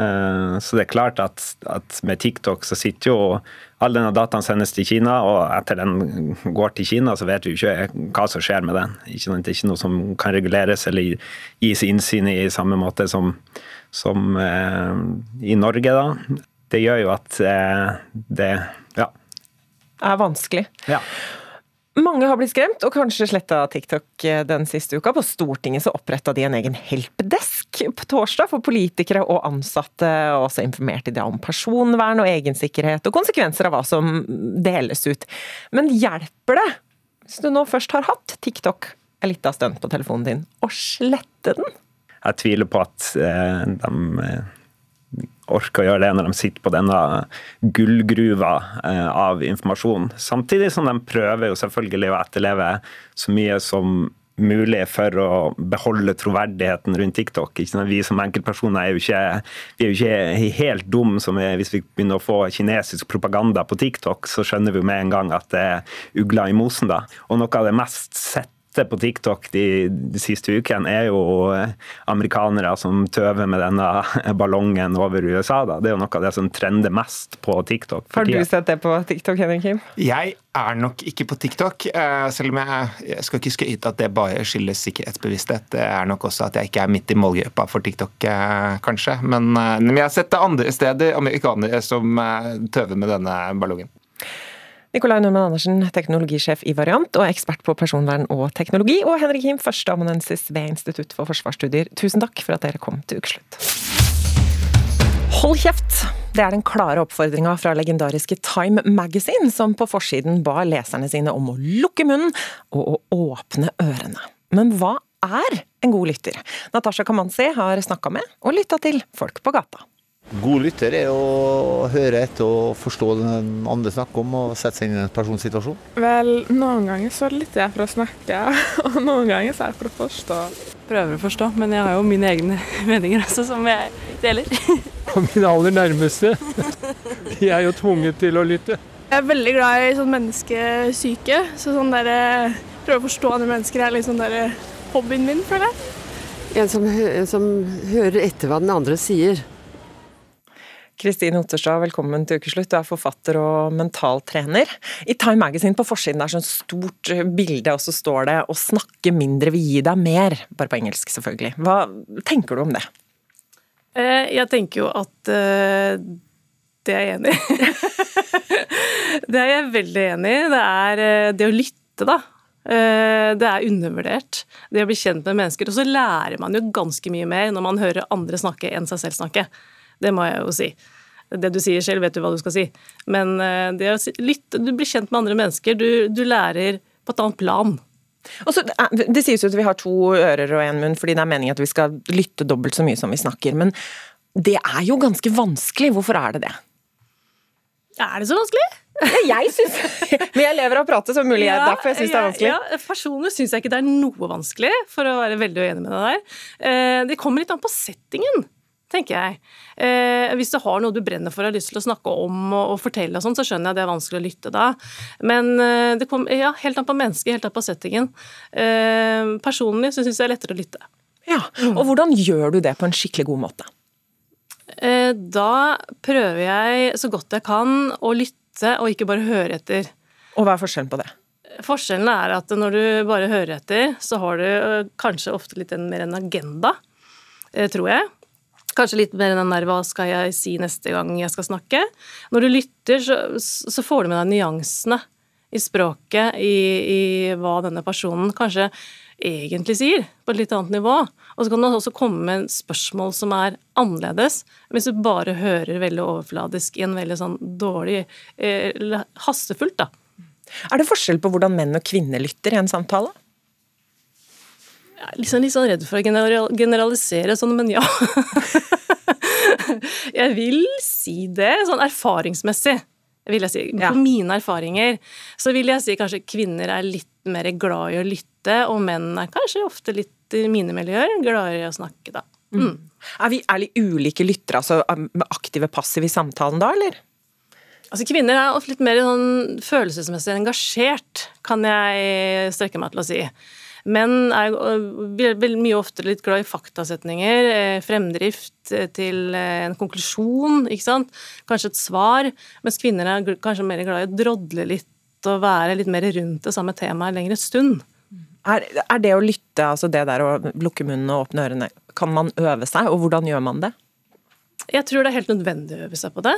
Eh, så det er klart at, at, med TikTok så sitter jo all denne dataen sendes til Kina, og etter den går til Kina, så vet vi ikke hva som skjer med den. Ikke, det er ikke noe som kan reguleres eller gis innsyn i samme måte som, som eh, i Norge, da. Det gjør jo at eh, det ja. Er vanskelig. Ja. Mange har blitt skremt, og kanskje sletta TikTok eh, den siste uka. På Stortinget så oppretta de en egen helpdesk på torsdag for politikere og ansatte, og også informerte de om personvern og egensikkerhet og konsekvenser av hva som deles ut. Men hjelper det, hvis du nå først har hatt TikTok en lita stund på telefonen din, å slette den? Jeg tviler på at eh, de orker å gjøre det når de sitter på denne gullgruva eh, av informasjon. Samtidig som de prøver jo selvfølgelig å etterleve så mye som mulig for å beholde troverdigheten rundt TikTok. Vi som enkeltpersoner er jo ikke, vi er jo ikke helt dumme som er, hvis vi begynner å få kinesisk propaganda på TikTok, så skjønner vi jo med en gang at det er ugler i mosen. da. Og noe av det mest sett på TikTok de, de, siste ukene, er jo eh, amerikanere som tøver med denne ballongen over USA. Da. Det er jo noe av det som trender mest på TikTok. Har du sett det på TikTok, Henrik Kim? Jeg er nok ikke på TikTok, eh, selv om jeg, jeg skal ikke skryte at det bare skyldes sikkerhetsbevissthet. Det er nok også at jeg ikke er midt i målgruppa for TikTok, eh, kanskje. Men, men jeg har sett det andre steder, amerikanere som tøver med denne ballongen. Nikolai Normann Andersen, teknologisjef i Variant og ekspert på personvern og teknologi, og Henrik Him, førsteamanuensis ved Institutt for forsvarsstudier. Tusen takk for at dere kom til ukeslutt. Hold kjeft! Det er den klare oppfordringa fra legendariske Time Magazine, som på forsiden ba leserne sine om å lukke munnen og å åpne ørene. Men hva er en god lytter? Natasha Kamanzi har snakka med og lytta til folk på gata. God lytter er å høre etter og forstå den andre snakker om, og sette seg inn i en persons situasjon. Vel, noen ganger så lytter jeg for å snakke, og noen ganger så er jeg for å forstå. Prøver å forstå, men jeg har jo mine egne meninger også, som jeg deler. Og mine aller nærmeste, de er jo tvunget til å lytte. Jeg er veldig glad i sånn menneskesyke, så sånn der, eh, prøve å forstå andre mennesker er liksom der, eh, hobbyen min, føler jeg. En som, en som hører etter hva den andre sier. Kristine Otterstad, velkommen til ukeslutt. Du er forfatter og mentaltrener. I Time Magazine på forsiden er sånn stort bilde, og så står det 'Å snakke mindre vil gi deg mer', bare på engelsk selvfølgelig. Hva tenker du om det? Eh, jeg tenker jo at eh, det er jeg enig i. det er jeg veldig enig i. Det er eh, det å lytte, da. Det er undervurdert, det å bli kjent med mennesker. Og så lærer man jo ganske mye mer når man hører andre snakke enn seg selv snakke. Det må jeg jo si. Det du sier selv, vet du hva du skal si. Men eh, det å lytte Du blir kjent med andre mennesker. Du, du lærer på et annet plan. Så, det sies jo at vi har to ører og én munn fordi det er meningen at vi skal lytte dobbelt så mye som vi snakker. Men det er jo ganske vanskelig. Hvorfor er det det? Er det så vanskelig? jeg syns Men jeg lever av å prate, så mulig ja, derfor jeg syns det er vanskelig. Ja, Personlig syns jeg ikke det er noe vanskelig, for å være veldig uenig med deg der. Eh, det kommer litt an på settingen tenker jeg. Eh, hvis du har noe du brenner for og har lyst til å snakke om og, og fortelle, og sånn, så skjønner jeg at det er vanskelig å lytte da. Men eh, det kom, ja, helt an på mennesket, helt an på settingen. Eh, personlig så syns jeg det er lettere å lytte. Ja, Og hvordan gjør du det på en skikkelig god måte? Eh, da prøver jeg så godt jeg kan å lytte og ikke bare høre etter. Og hva er forskjellen på det? Forskjellen er at når du bare hører etter, så har du eh, kanskje ofte litt mer en agenda, eh, tror jeg. Kanskje litt mer enn den der 'hva skal jeg si neste gang jeg skal snakke'? Når du lytter, så, så får du med deg nyansene i språket, i, i, hva denne personen kanskje egentlig sier, på et litt annet nivå. Og så kan det også komme med spørsmål som er annerledes, hvis du bare hører veldig overfladisk i en veldig sånn dårlig eh, Hastefullt, da. Er det forskjell på hvordan menn og kvinner lytter i en samtale? Er liksom litt sånn redd for å generalisere sånn, men ja. jeg vil si det, sånn erfaringsmessig. Vil jeg si. På mine erfaringer så vil jeg si kanskje kvinner er litt mer glad i å lytte, og menn er kanskje ofte litt i mine miljøer gladere i å snakke, da. Mm. Mm. Er vi er litt ulike lyttere, altså med aktive passive i samtalen da, eller? Altså Kvinner er ofte litt mer sånn følelsesmessig engasjert, kan jeg strekke meg til å si. Menn er mye oftere litt glad i faktasetninger, eh, fremdrift eh, til eh, en konklusjon, ikke sant. Kanskje et svar. Mens kvinner er kanskje mer glad i å drodle litt og være litt mer rundt det samme temaet en lengre stund. Er, er, det å lytte, altså det der å lukke munnen og åpne ørene, kan man øve seg, og hvordan gjør man det? Jeg tror det er helt nødvendig å øve seg på det.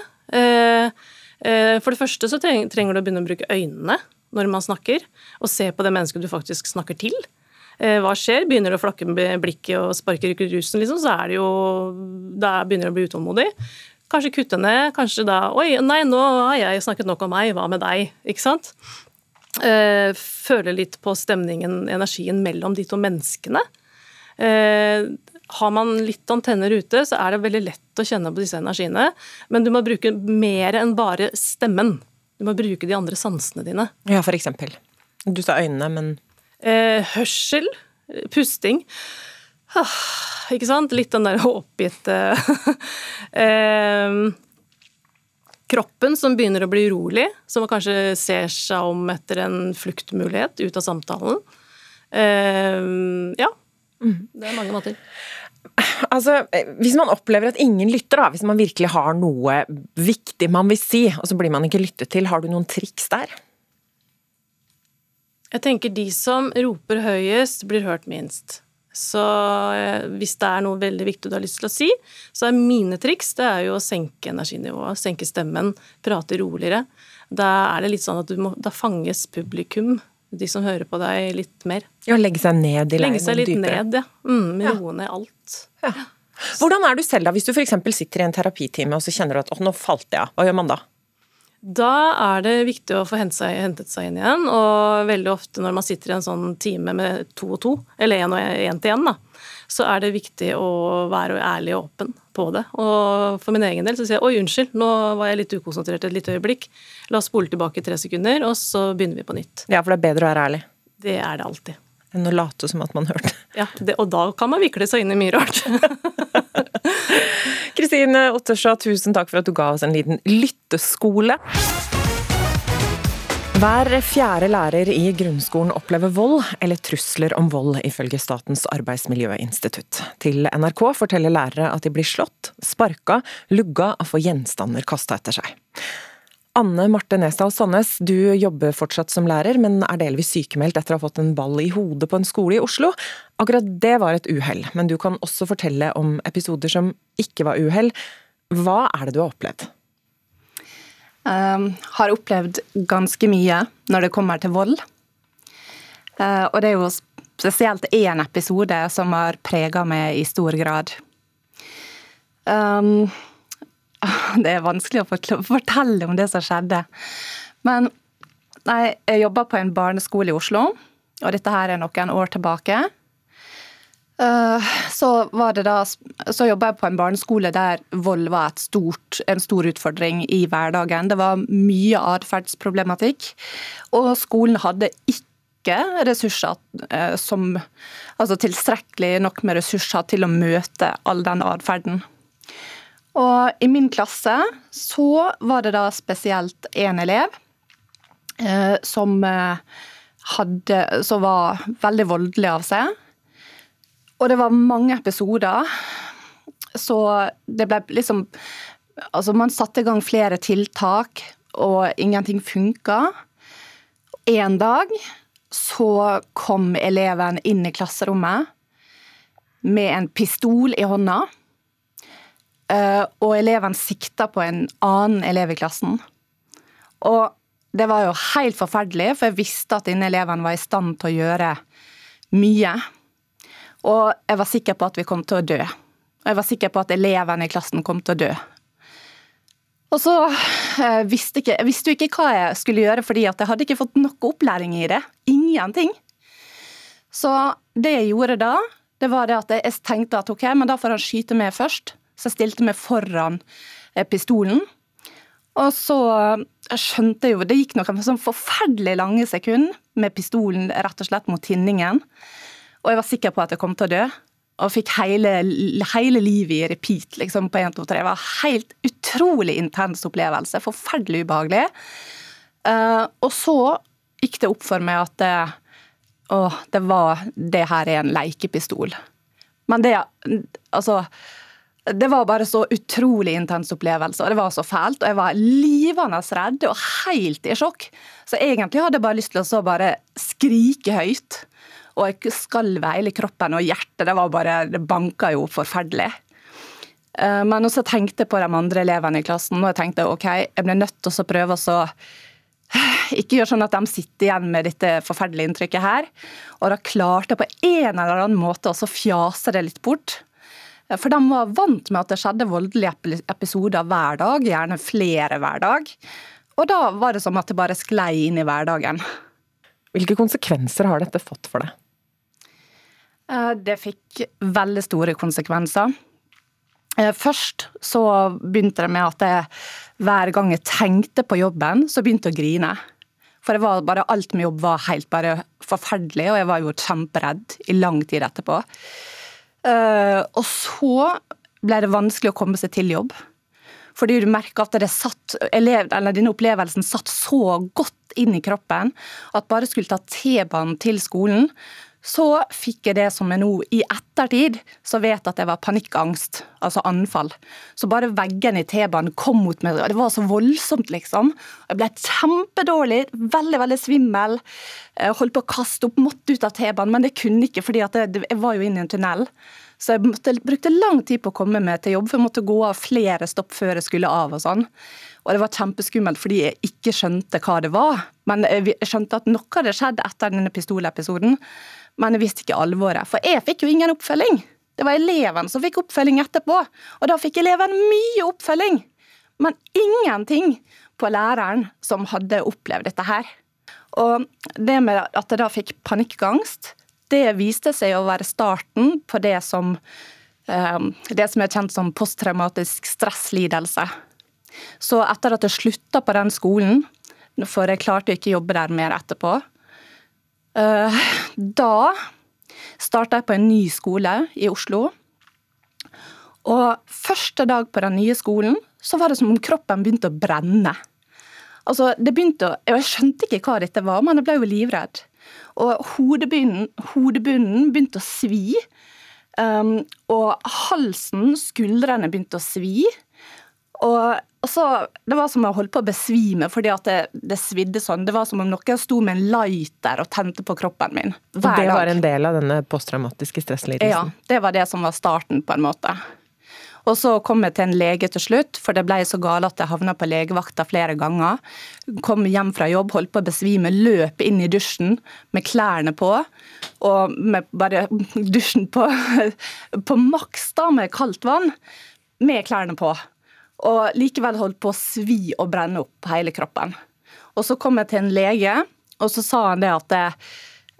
For det første så trenger du å begynne å bruke øynene når man snakker, og se på det mennesket du faktisk snakker til. Eh, hva skjer? Begynner du å flakke med blikket og sparke i rusen, liksom, så er det jo Da begynner du å bli utålmodig. Kanskje kutte ned, kanskje da Oi, nei, nå har jeg snakket nok om meg, hva med deg? Ikke sant? Eh, føle litt på stemningen, energien mellom de to menneskene. Har man litt antenner ute, så er det veldig lett å kjenne på disse energiene. Men du må bruke mer enn bare stemmen. Du må bruke de andre sansene dine. Ja, for eksempel. Du sa øynene, men Eh, hørsel, pusting. Ah, ikke sant? Litt den der oppgitte eh, Kroppen som begynner å bli urolig, som kanskje ser seg om etter en fluktmulighet ut av samtalen. Eh, ja. Mm. Det er mange måter. Altså, Hvis man opplever at ingen lytter, da, hvis man virkelig har noe viktig man vil si, og så blir man ikke lyttet til, har du noen triks der? Jeg tenker de som roper høyest, blir hørt minst. Så eh, hvis det er noe veldig viktig du har lyst til å si, så er mine triks det er jo å senke energinivået, senke stemmen, prate roligere. Da er det litt sånn at må, da fanges publikum, de som hører på deg, litt mer. Ja, legge seg ned i leiren Legge seg litt dypere. ned, ja. Mm, roe ned alt. Ja. Hvordan er du selv da, hvis du f.eks. sitter i en terapitime og så kjenner du at å, nå falt jeg av, hva gjør man da? Da er det viktig å få hentet seg, inn igjen. Og veldig ofte når man sitter i en sånn time med to og to, eller én og én til én, så er det viktig å være ærlig og åpen på det. Og for min egen del så sier jeg oi, unnskyld, nå var jeg litt ukonsentrert et lite øyeblikk. La oss spole tilbake tre sekunder, og så begynner vi på nytt. Ja, for det er bedre å være ærlig? Det er det alltid. Enn å late som at man hørte. Ja, det, og da kan man vikle seg inn i mye rart. Kristine Otterstad, tusen takk for at du ga oss en liten lytteskole. Hver fjerde lærer i grunnskolen opplever vold eller trusler om vold, ifølge Statens arbeidsmiljøinstitutt. Til NRK forteller lærere at de blir slått, sparka, lugga og får gjenstander kasta etter seg. Anne Marte Nesdal Sandnes, du jobber fortsatt som lærer, men er delvis sykemeldt etter å ha fått en ball i hodet på en skole i Oslo. Akkurat det var et uhell, men du kan også fortelle om episoder som ikke var uhell. Hva er det du har opplevd? Um, har opplevd ganske mye når det kommer til vold. Uh, og det er jo spesielt én episode som har prega meg i stor grad. Um, Det er vanskelig å fortelle om det som skjedde. Men jeg jobba på en barneskole i Oslo, og dette her er noen år tilbake. Eh, så, da, så jobba jeg på en barneskole der vold var stort, en stor utfordring i hverdagen. Det var mye atferdsproblematikk, og skolen hadde ikke ressurser eh, som Altså tilstrekkelig nok med ressurser til å møte all den atferden. Og i min klasse så var det da spesielt én elev eh, som hadde Som var veldig voldelig av seg. Og det var mange episoder. Så det ble liksom Altså, man satte i gang flere tiltak, og ingenting funka. En dag så kom eleven inn i klasserommet med en pistol i hånda. Eh, og eleven sikta på en annen elev i klassen. Og det var jo helt forferdelig, for jeg visste at denne eleven var i stand til å gjøre mye. Og jeg var sikker på at vi kom til å dø. Og jeg var sikker på at elevene i klassen kom til å dø. Og så eh, visste ikke, jeg visste ikke hva jeg skulle gjøre, fordi jeg hadde ikke fått noe opplæring i det. Ingenting. Så det jeg gjorde da, det var det at jeg tenkte at ok, men da får han skyte meg først. Så jeg stilte meg foran eh, pistolen. Og så jeg skjønte jo Det gikk noen sånn forferdelig lange sekunder med pistolen rett og slett mot tinningen. Og jeg var sikker på at jeg kom til å dø. Og fikk hele, hele livet i repeat liksom, på 1, 2, 3. Det var en helt utrolig intens opplevelse. Forferdelig ubehagelig. Uh, og så gikk det opp for meg at det, å, det var Det her er en lekepistol. Men det Altså det var bare så utrolig intens opplevelse, og det var så fælt. Og jeg var livende redd og helt i sjokk. Så egentlig hadde jeg bare lyst til å bare skrike høyt. Og jeg skalv hele kroppen, og hjertet det var bare, det banka jo forferdelig. Eh, men også tenkte på de andre elevene i klassen, og jeg tenkte ok, jeg ble nødt til å prøve å ikke gjøre sånn at de sitter igjen med dette forferdelige inntrykket her. Og da klarte jeg på en eller annen måte å fjase det litt bort. For de var vant med at det skjedde voldelige episoder hver dag, gjerne flere hver dag. Og da var det som at det bare sklei inn i hverdagen. Hvilke konsekvenser har dette fått for deg? Eh, det fikk veldig store konsekvenser. Eh, først så begynte det med at jeg, hver gang jeg tenkte på jobben, så begynte jeg å grine. For bare, alt med jobb var helt bare forferdelig, og jeg var jo kjemperedd i lang tid etterpå. Eh, og så ble det vanskelig å komme seg til jobb. Fordi du merker at satt, denne opplevelsen satt så godt inn i kroppen at bare skulle ta T-banen til skolen, så fikk jeg det som jeg nå i ettertid så vet at det var panikkangst, altså anfall. Så bare veggene i T-banen kom mot meg, og det var så voldsomt, liksom. Jeg ble kjempedårlig, veldig, veldig svimmel. Jeg holdt på å kaste opp, måtte ut av T-banen, men det kunne ikke, fordi jeg var jo inne i en tunnel. Så jeg måtte, brukte lang tid på å komme meg til jobb, for jeg måtte gå av flere stopp før jeg skulle av. og sånn. Og det var kjempeskummelt fordi jeg ikke skjønte hva det var. Men jeg skjønte at noe hadde skjedd etter denne pistolepisoden men jeg visste ikke alvoret. For jeg fikk jo ingen oppfølging. Det var eleven som fikk oppfølging etterpå, og da fikk eleven mye oppfølging. Men ingenting på læreren som hadde opplevd dette her. Og det med at jeg da fikk panikkangst, det viste seg å være starten på det som, eh, det som er kjent som posttraumatisk stresslidelse. Så etter at jeg slutta på den skolen, for jeg klarte ikke å jobbe der mer etterpå, da starta jeg på en ny skole i Oslo. Og første dag på den nye skolen så var det som om kroppen begynte å brenne. Altså, det begynte å, Jeg skjønte ikke hva dette var, men jeg ble jo livredd. Og hodebunnen, hodebunnen begynte å svi. Um, og halsen, skuldrene begynte å svi. Og og så, Det var som om jeg holdt på å besvime fordi at det, det, svidde sånn. Det var som om noen sto med en lighter og tente på kroppen min. Hver og det var en del av denne posttraumatiske stresslidelsen? Ja, det var det som var starten, på en måte. Og så kom jeg til en lege til slutt, for det ble så gale at jeg havna på legevakta flere ganger. Kom hjem fra jobb, holdt på å besvime, løp inn i dusjen med klærne på. Og med bare dusjen på, på maks da, med kaldt vann, med klærne på og likevel holdt på å svi og brenne opp hele kroppen. Og så kom jeg til en lege, og så sa han det at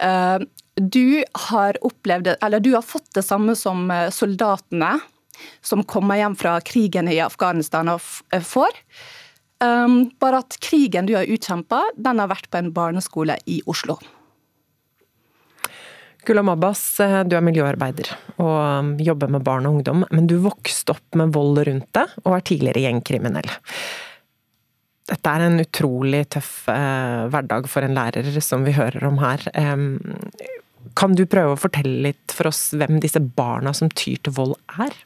uh, du har opplevd eller du har fått det samme som eh, soldatene som kommer hjem fra krigen i Afghanistan og eh, får. Um, bare at krigen du har utkjempa, den har vært på en barneskole i Oslo. Gulam Abbas, eh, du er miljøarbeider og um, jobber med barn og ungdom, men du vokste opp med vold rundt deg, og er tidligere gjengkriminell. Dette er en utrolig tøff eh, hverdag for en lærer, som vi hører om her. Eh, kan du prøve å fortelle litt for oss hvem disse barna som tyr til vold er?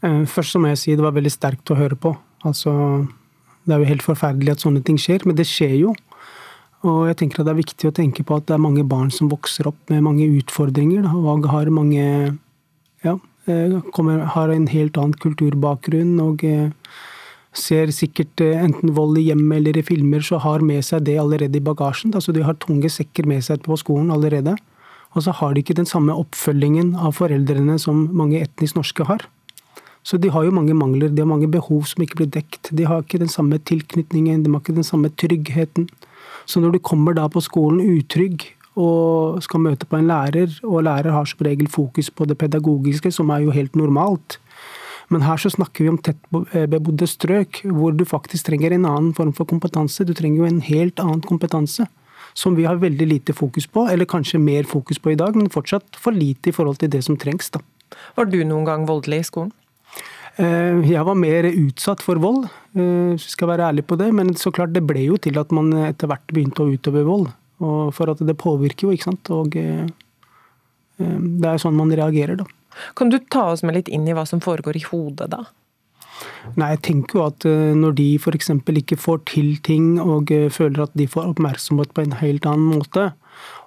Eh, først så må jeg si det var veldig sterkt å høre på. Altså, det er jo helt forferdelig at sånne ting skjer, men det skjer jo. Og jeg tenker at det er viktig å tenke på at det er mange barn som vokser opp med mange utfordringer, og har mange ja, eh, kommer, har en helt annen kulturbakgrunn og eh, ser sikkert eh, enten vold i hjemmet eller i filmer, så har med seg det allerede i bagasjen. Altså de har tunge sekker med seg på skolen allerede. Og så har de ikke den samme oppfølgingen av foreldrene som mange etnisk norske har. Så de har jo mange mangler, de har mange behov som ikke blir dekt. De har ikke den samme tilknytningen, de har ikke den samme tryggheten. Så når du kommer da på skolen utrygg og skal møte på en lærer, og lærer har som regel fokus på det pedagogiske, som er jo helt normalt. Men her så snakker vi om tett eh, strøk, hvor du faktisk trenger en annen form for kompetanse. Du trenger jo en helt annen kompetanse, som vi har veldig lite fokus på, eller kanskje mer fokus på i dag, men fortsatt for lite i forhold til det som trengs. da. Var du noen gang voldelig i skolen? Eh, jeg var mer utsatt for vold, hvis vi skal være ærlig på det. Men så klart, det ble jo til at man etter hvert begynte å utøve vold. Og for at det påvirker jo, ikke sant. Og det er sånn man reagerer, da. Kan du ta oss med litt inn i hva som foregår i hodet da? Nei, jeg tenker jo at eh, når de f.eks. ikke får til ting og eh, føler at de får oppmerksomhet på en helt annen måte,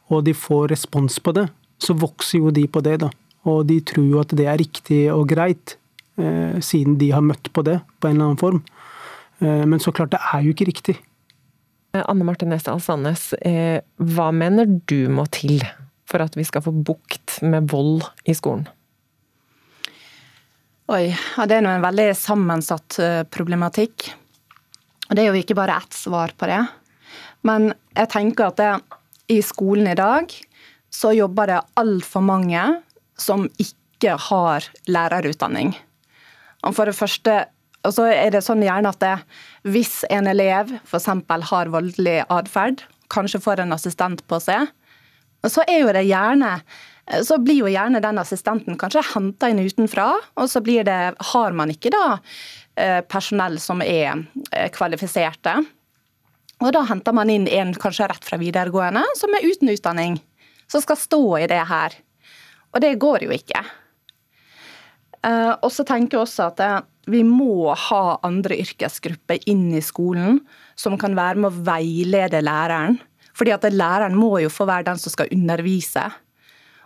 og de får respons på det, så vokser jo de på det, da. Og de tror jo at det er riktig og greit, eh, siden de har møtt på det på en eller annen form. Eh, men så klart, det er jo ikke riktig. Anne Marte Nesdal Sandnes, eh, hva mener du må til for at vi skal få bukt med vold i skolen? Oi, ja, det er nå en veldig sammensatt eh, problematikk. Og Det er jo ikke bare ett svar på det. Men jeg tenker at det, i skolen i dag så jobber det altfor mange som ikke har lærerutdanning. For det første og så er det sånn gjerne at det, hvis en elev f.eks. har voldelig atferd, kanskje får en assistent på seg, så er jo det gjerne så blir jo gjerne den assistenten kanskje henta inn utenfra, og så blir det, har man ikke da eh, personell som er eh, kvalifiserte. Og da henter man inn en kanskje rett fra videregående, som er uten utdanning, som skal stå i det her. Og det går jo ikke. Eh, og så tenker jeg også at vi må ha andre yrkesgrupper inn i skolen som kan være med å veilede læreren. Fordi at læreren må jo få være den som skal undervise.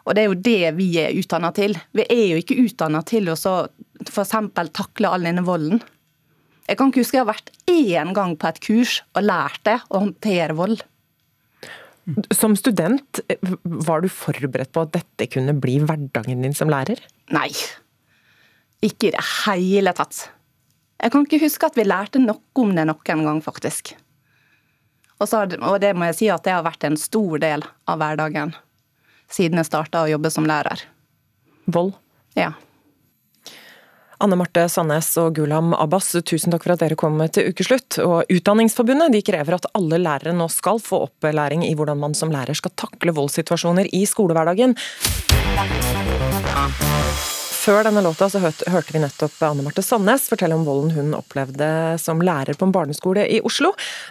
Og det er jo det vi er utdanna til. Vi er jo ikke utdanna til å f.eks. takle all denne volden. Jeg kan ikke huske jeg har vært én gang på et kurs og lært det å håndtere vold. Som student, var du forberedt på at dette kunne bli hverdagen din som lærer? Nei. Ikke i det hele tatt. Jeg kan ikke huske at vi lærte noe om det noen gang, faktisk. Og, så, og det må jeg si at det har vært en stor del av hverdagen siden jeg starta å jobbe som lærer. Vold? Ja. Anne Marte Sandnes og Gulam Abbas, tusen takk for at dere kom til ukeslutt. Og Utdanningsforbundet de krever at alle lærere nå skal få opplæring i hvordan man som lærer skal takle voldssituasjoner i skolehverdagen. Før denne låta så hørte vi nettopp Anne Marte Sandnes fortelle om volden hun opplevde som lærer på en barneskole i Oslo,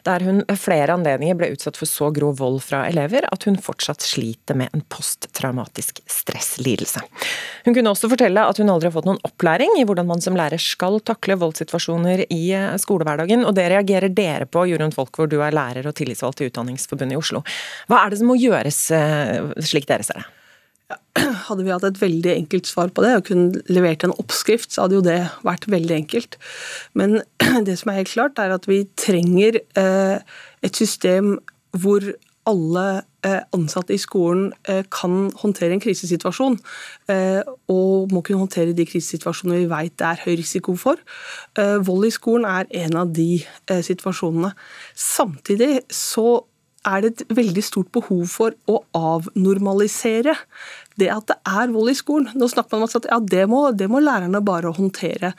der hun ved flere anledninger ble utsatt for så grov vold fra elever at hun fortsatt sliter med en posttraumatisk stresslidelse. Hun kunne også fortelle at hun aldri har fått noen opplæring i hvordan man som lærer skal takle voldssituasjoner i skolehverdagen, og det reagerer dere på, Jorunn Folkvord, du er lærer og tillitsvalgt i Utdanningsforbundet i Oslo. Hva er det som må gjøres eh, slik dere ser det? Hadde vi hatt et veldig enkelt svar på det og kunne levert en oppskrift, så hadde jo det vært veldig enkelt. Men det som er helt klart, er at vi trenger eh, et system hvor alle eh, ansatte i skolen eh, kan håndtere en krisesituasjon. Og må kunne håndtere de krisesituasjonene vi vet det er høy risiko for. Vold i skolen er en av de situasjonene. Samtidig så er det et veldig stort behov for å avnormalisere det at det er vold i skolen. Nå snakker man om at ja, det må, det må lærerne bare håndtere.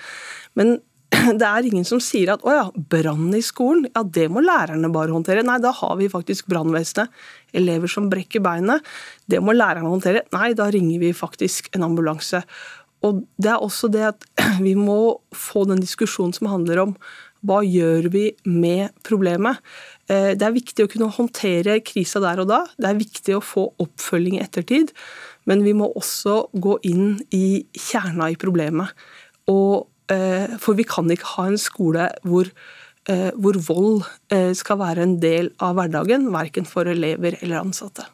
Men det er ingen som sier at å ja, brann i skolen, ja det må lærerne bare håndtere. Nei, da har vi faktisk brannvesenet. Elever som brekker beinet, det må lærerne håndtere. Nei, da ringer vi faktisk en ambulanse. Og det er også det at vi må få den diskusjonen som handler om hva gjør vi med problemet? Eh, det er viktig å kunne håndtere krisa der og da. Det er viktig å få oppfølging i ettertid. Men vi må også gå inn i kjerna i problemet. Og, eh, for vi kan ikke ha en skole hvor, eh, hvor vold skal være en del av hverdagen, verken for elever eller ansatte.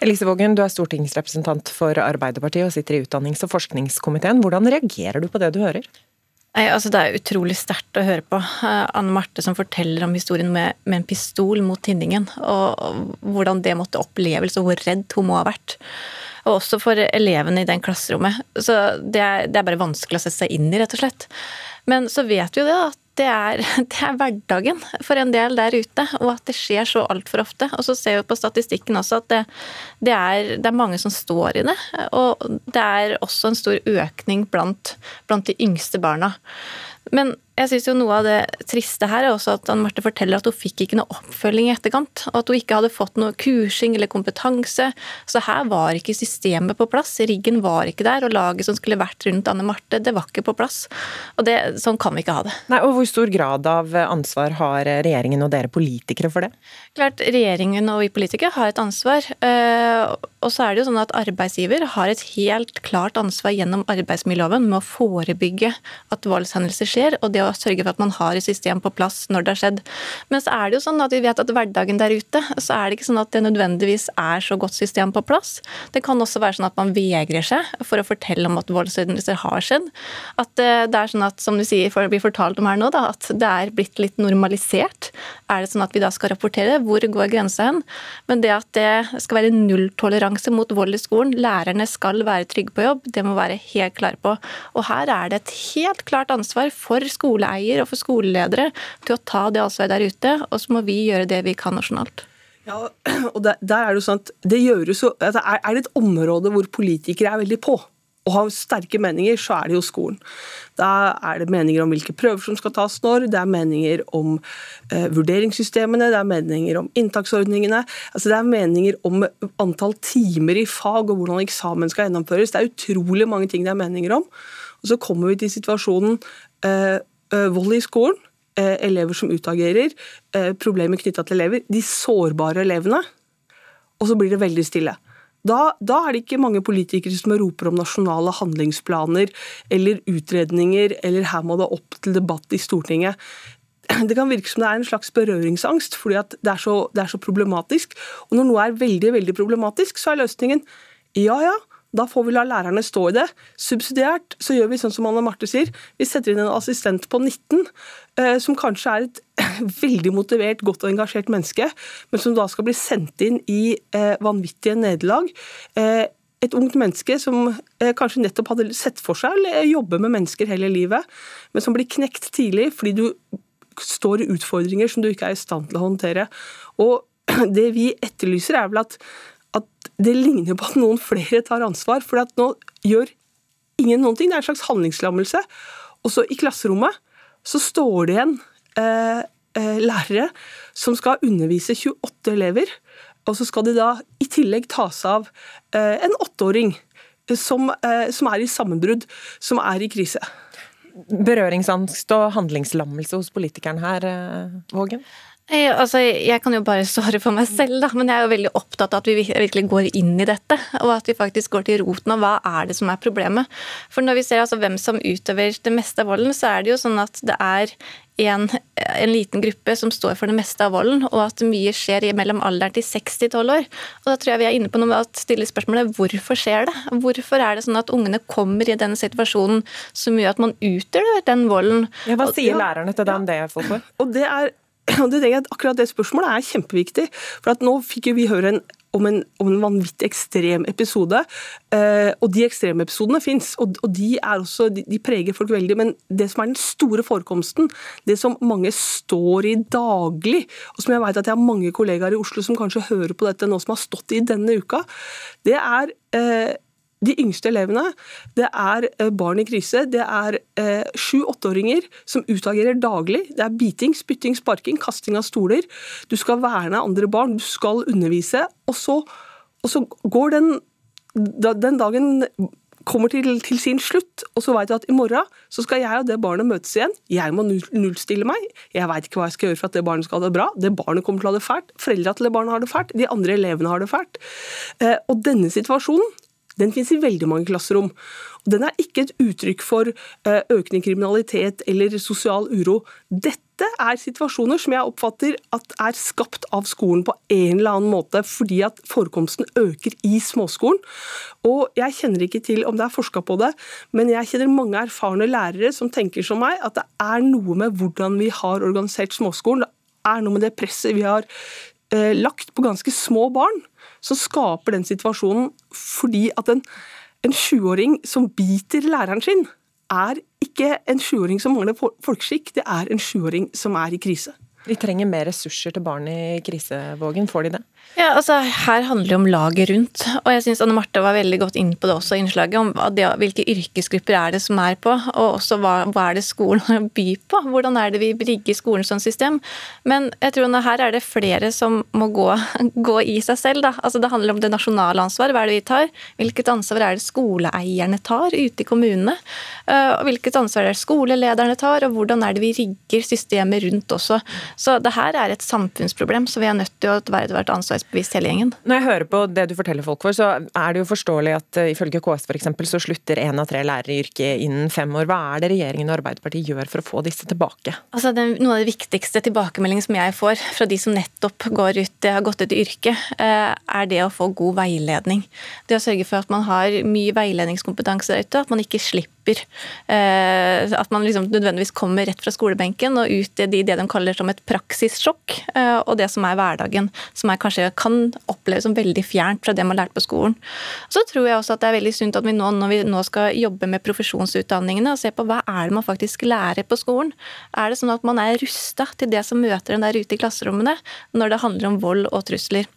Elise Vågen, du er stortingsrepresentant for Arbeiderpartiet og sitter i utdannings- og forskningskomiteen. Hvordan reagerer du på det du hører? Nei, altså Det er utrolig sterkt å høre på. Eh, Anne Marte som forteller om historien med, med en pistol mot tinningen. Og hvordan det måtte oppleves, og hvor redd hun må ha vært. Og også for elevene i den klasserommet. Så det er, det er bare vanskelig å sette seg inn i, rett og slett. Men så vet vi jo det at det er, det er, hverdagen for en del der ute, og at det skjer så altfor ofte. Og så ser vi på statistikken også at det, det, er, det, er, mange som står i det. Og det er også en stor økning blant, blant de yngste barna. Men jeg synes jo noe av det triste her er også at Anne Marte forteller at hun fikk ikke noe oppfølging i etterkant. Og at hun ikke hadde fått noe kursing eller kompetanse. Så her var ikke systemet på plass. Riggen var ikke der. Og laget som skulle vært rundt Anne Marte, det var ikke på plass. Og det, sånn kan vi ikke ha det. Nei, og Hvor stor grad av ansvar har regjeringen og dere politikere for det? Klart, Regjeringen og vi politikere har et ansvar. Eh, og så er det jo sånn at arbeidsgiver har et helt klart ansvar gjennom arbeidsmiljøloven med å forebygge at voldshendelser skjer. og det å sørge for at man har et system på plass når det har skjedd. Men så er det jo sånn at vi vet at hverdagen der ute, så er det ikke sånn at det nødvendigvis er så godt system på plass. Det kan også være sånn at man vegrer seg for å fortelle om at voldshendelser har skjedd. At eh, det er sånn at, som du sier, for blir fortalt om her nå, da, at det er blitt litt normalisert. Er det sånn at vi da skal rapportere? Hvor går grensa hen? Men det at det skal være nulltoleranse mot vold i skolen, lærerne skal være trygge på jobb, det må være helt klare på. Og her er det et helt klart ansvar for skolen skoleeier og for skoleledere til å ta det ansvaret der ute, og så må vi gjøre det vi kan nasjonalt. Ja, og der, er det sånn at det gjøres jo, Er det et område hvor politikere er veldig på, og har sterke meninger, så er det jo skolen. Da er det meninger om hvilke prøver som skal tas når, det er meninger om eh, vurderingssystemene, det er meninger om inntaksordningene. altså Det er meninger om antall timer i fag og hvordan eksamen skal gjennomføres. Det er utrolig mange ting det er meninger om. Og Så kommer vi til situasjonen Eh, vold i skolen, eh, elever som utagerer, eh, problemer knytta til elever, de sårbare elevene. Og så blir det veldig stille. Da, da, er det ikke mange politikere som roper om nasjonale handlingsplaner eller utredninger, eller her må det opp til debatt i Stortinget. Det kan virke som det er en slags berøringsangst, fordi det er, så, det er så problematisk. Og når noe er veldig, veldig problematisk, så er løsningen ja ja, da får vi la lærerne stå i det. Subsidiært så gjør vi sånn som Anne Marte sier. Vi setter inn en assistent på 19, eh, som kanskje er et veldig motivert, godt og engasjert menneske, men som da skal bli sendt inn i eh, vanvittige nederlag. Eh, et ungt menneske som kanskje nettopp hadde sett for seg å jobbe med mennesker hele livet, men som blir knekt tidlig fordi du står i utfordringer som du ikke er i stand til å håndtere. Og det vi etterlyser, er vel at det ligner jo på at noen flere tar ansvar. For at nå gjør ingen noen ting. Det er en slags handlingslammelse. Og så i klasserommet så står det igjen eh, eh, lærere som skal undervise 28 elever. Og så skal de da i tillegg ta seg av eh, en åtteåring som, eh, som er i sammenbrudd, som er i krise. Berøringsangst og handlingslammelse hos politikeren her, eh, Vågen? Jeg, altså, jeg kan jo bare svare for meg selv, da, men jeg er jo veldig opptatt av at vi virkelig går inn i dette. Og at vi faktisk går til roten av hva er det som er problemet. For når vi ser altså hvem som utøver det meste av volden, så er det jo sånn at det er en, en, liten gruppe som står for det meste av volden, og at mye skjer mellom alderen til 6-12 år. Og Da tror jeg vi er inne på noe med å stille spørsmålet hvorfor skjer det? Hvorfor er det sånn at ungene kommer i denne situasjonen som gjør at man utøver den volden? Ja, hva sier og, ja, lærerne til dem det, Folkvord? Og det er det jeg, akkurat det spørsmålet er kjempeviktig. For at nå fikk vi høre en, om, en, om, en, vanvittig ekstrem episode. Eh, og de ekstreme episodene fins, og, og, de, også, de, de, preger folk veldig. Men det som er den store forekomsten, det som mange står i daglig, og som jeg vet at jeg har mange kollegaer i Oslo som kanskje hører på dette nå, som har stått i denne uka, det er eh, de yngste elevene, det er eh, barn i krise. Det er eh, sju-åtteåringer som utagerer daglig. Det er biting, spytting, sparking, kasting av stoler. Du skal verne andre barn, du skal undervise. Og så, og så går den, den dagen kommer til, til, sin slutt, og så vet jeg at i morgen så skal jeg og det barnet møtes igjen. Jeg må nullstille meg. Jeg veit ikke hva jeg skal gjøre for at det barnet skal ha det bra. Det barnet kommer til å ha det fælt. Foreldra til det barnet har det fælt. De andre elevene har det fælt. Eh, og denne situasjonen den finnes i veldig mange klasserom. Den er ikke et uttrykk for eh, økende kriminalitet eller sosial uro. Dette er situasjoner som jeg oppfatter at er skapt av skolen på en eller annen måte, fordi at forekomsten øker i småskolen. Og jeg kjenner ikke til om det er forska på det, men jeg kjenner mange erfarne lærere som tenker som meg, at det er noe med hvordan vi har organisert småskolen. Det er noe med det presset vi har eh, lagt på ganske små barn som skaper den situasjonen fordi at en, en 20-åring som biter læreren sin, er ikke en 20-åring som mangler folkeskikk, det er en 20-åring som er i krise. De trenger mer ressurser til barn i krisevågen, får de det? Ja, altså Her handler det om laget rundt. Og jeg syns Anne Marte var veldig godt inn på det også, innslaget. Om det, hvilke yrkesgrupper er det som er på, og også hva, hva er det skolen har å by på? Hvordan er det vi rigger skolen som system? Men jeg tror her er det flere som må gå, gå i seg selv. Da. Altså Det handler om det nasjonale ansvaret. Hva er det vi tar? Hvilket ansvar er det skoleeierne tar ute i kommunene? Eh, og hvilket ansvar er det skolelederne tar? Og hvordan er det vi rigger systemet rundt også? Så det her er et samfunnsproblem, så vi er nødt til å være hvert ansvarsbevisst hele gjengen. Når jeg hører på det du forteller folk for, så er det jo forståelig at uh, ifølge KS f.eks. så slutter én av tre lærere i yrket innen fem år. Hva er det regjeringen og Arbeiderpartiet gjør for å få disse tilbake? Altså, det, Noe av det viktigste tilbakemeldingen som jeg får fra de som nettopp går ut, har gått ut i yrket, uh, er det å få god veiledning. Det å sørge for at man har mye veiledningskompetanse der ute, at man ikke slipper uh, at man liksom nødvendigvis kommer rett fra skolebenken og ut i det de kaller som et praksissjokk, og det som er hverdagen, som er kanskje kan oppleves som veldig fjernt fra det man lærte på skolen. Så tror jeg også at det er veldig sunt at vi nå, når vi nå skal jobbe med profesjonsutdanningene, og se på hva er det man faktisk lærer på skolen. Er det sånn at man er rusta til det som møter en der ute i klasserommene, når det handler om vold og trusler.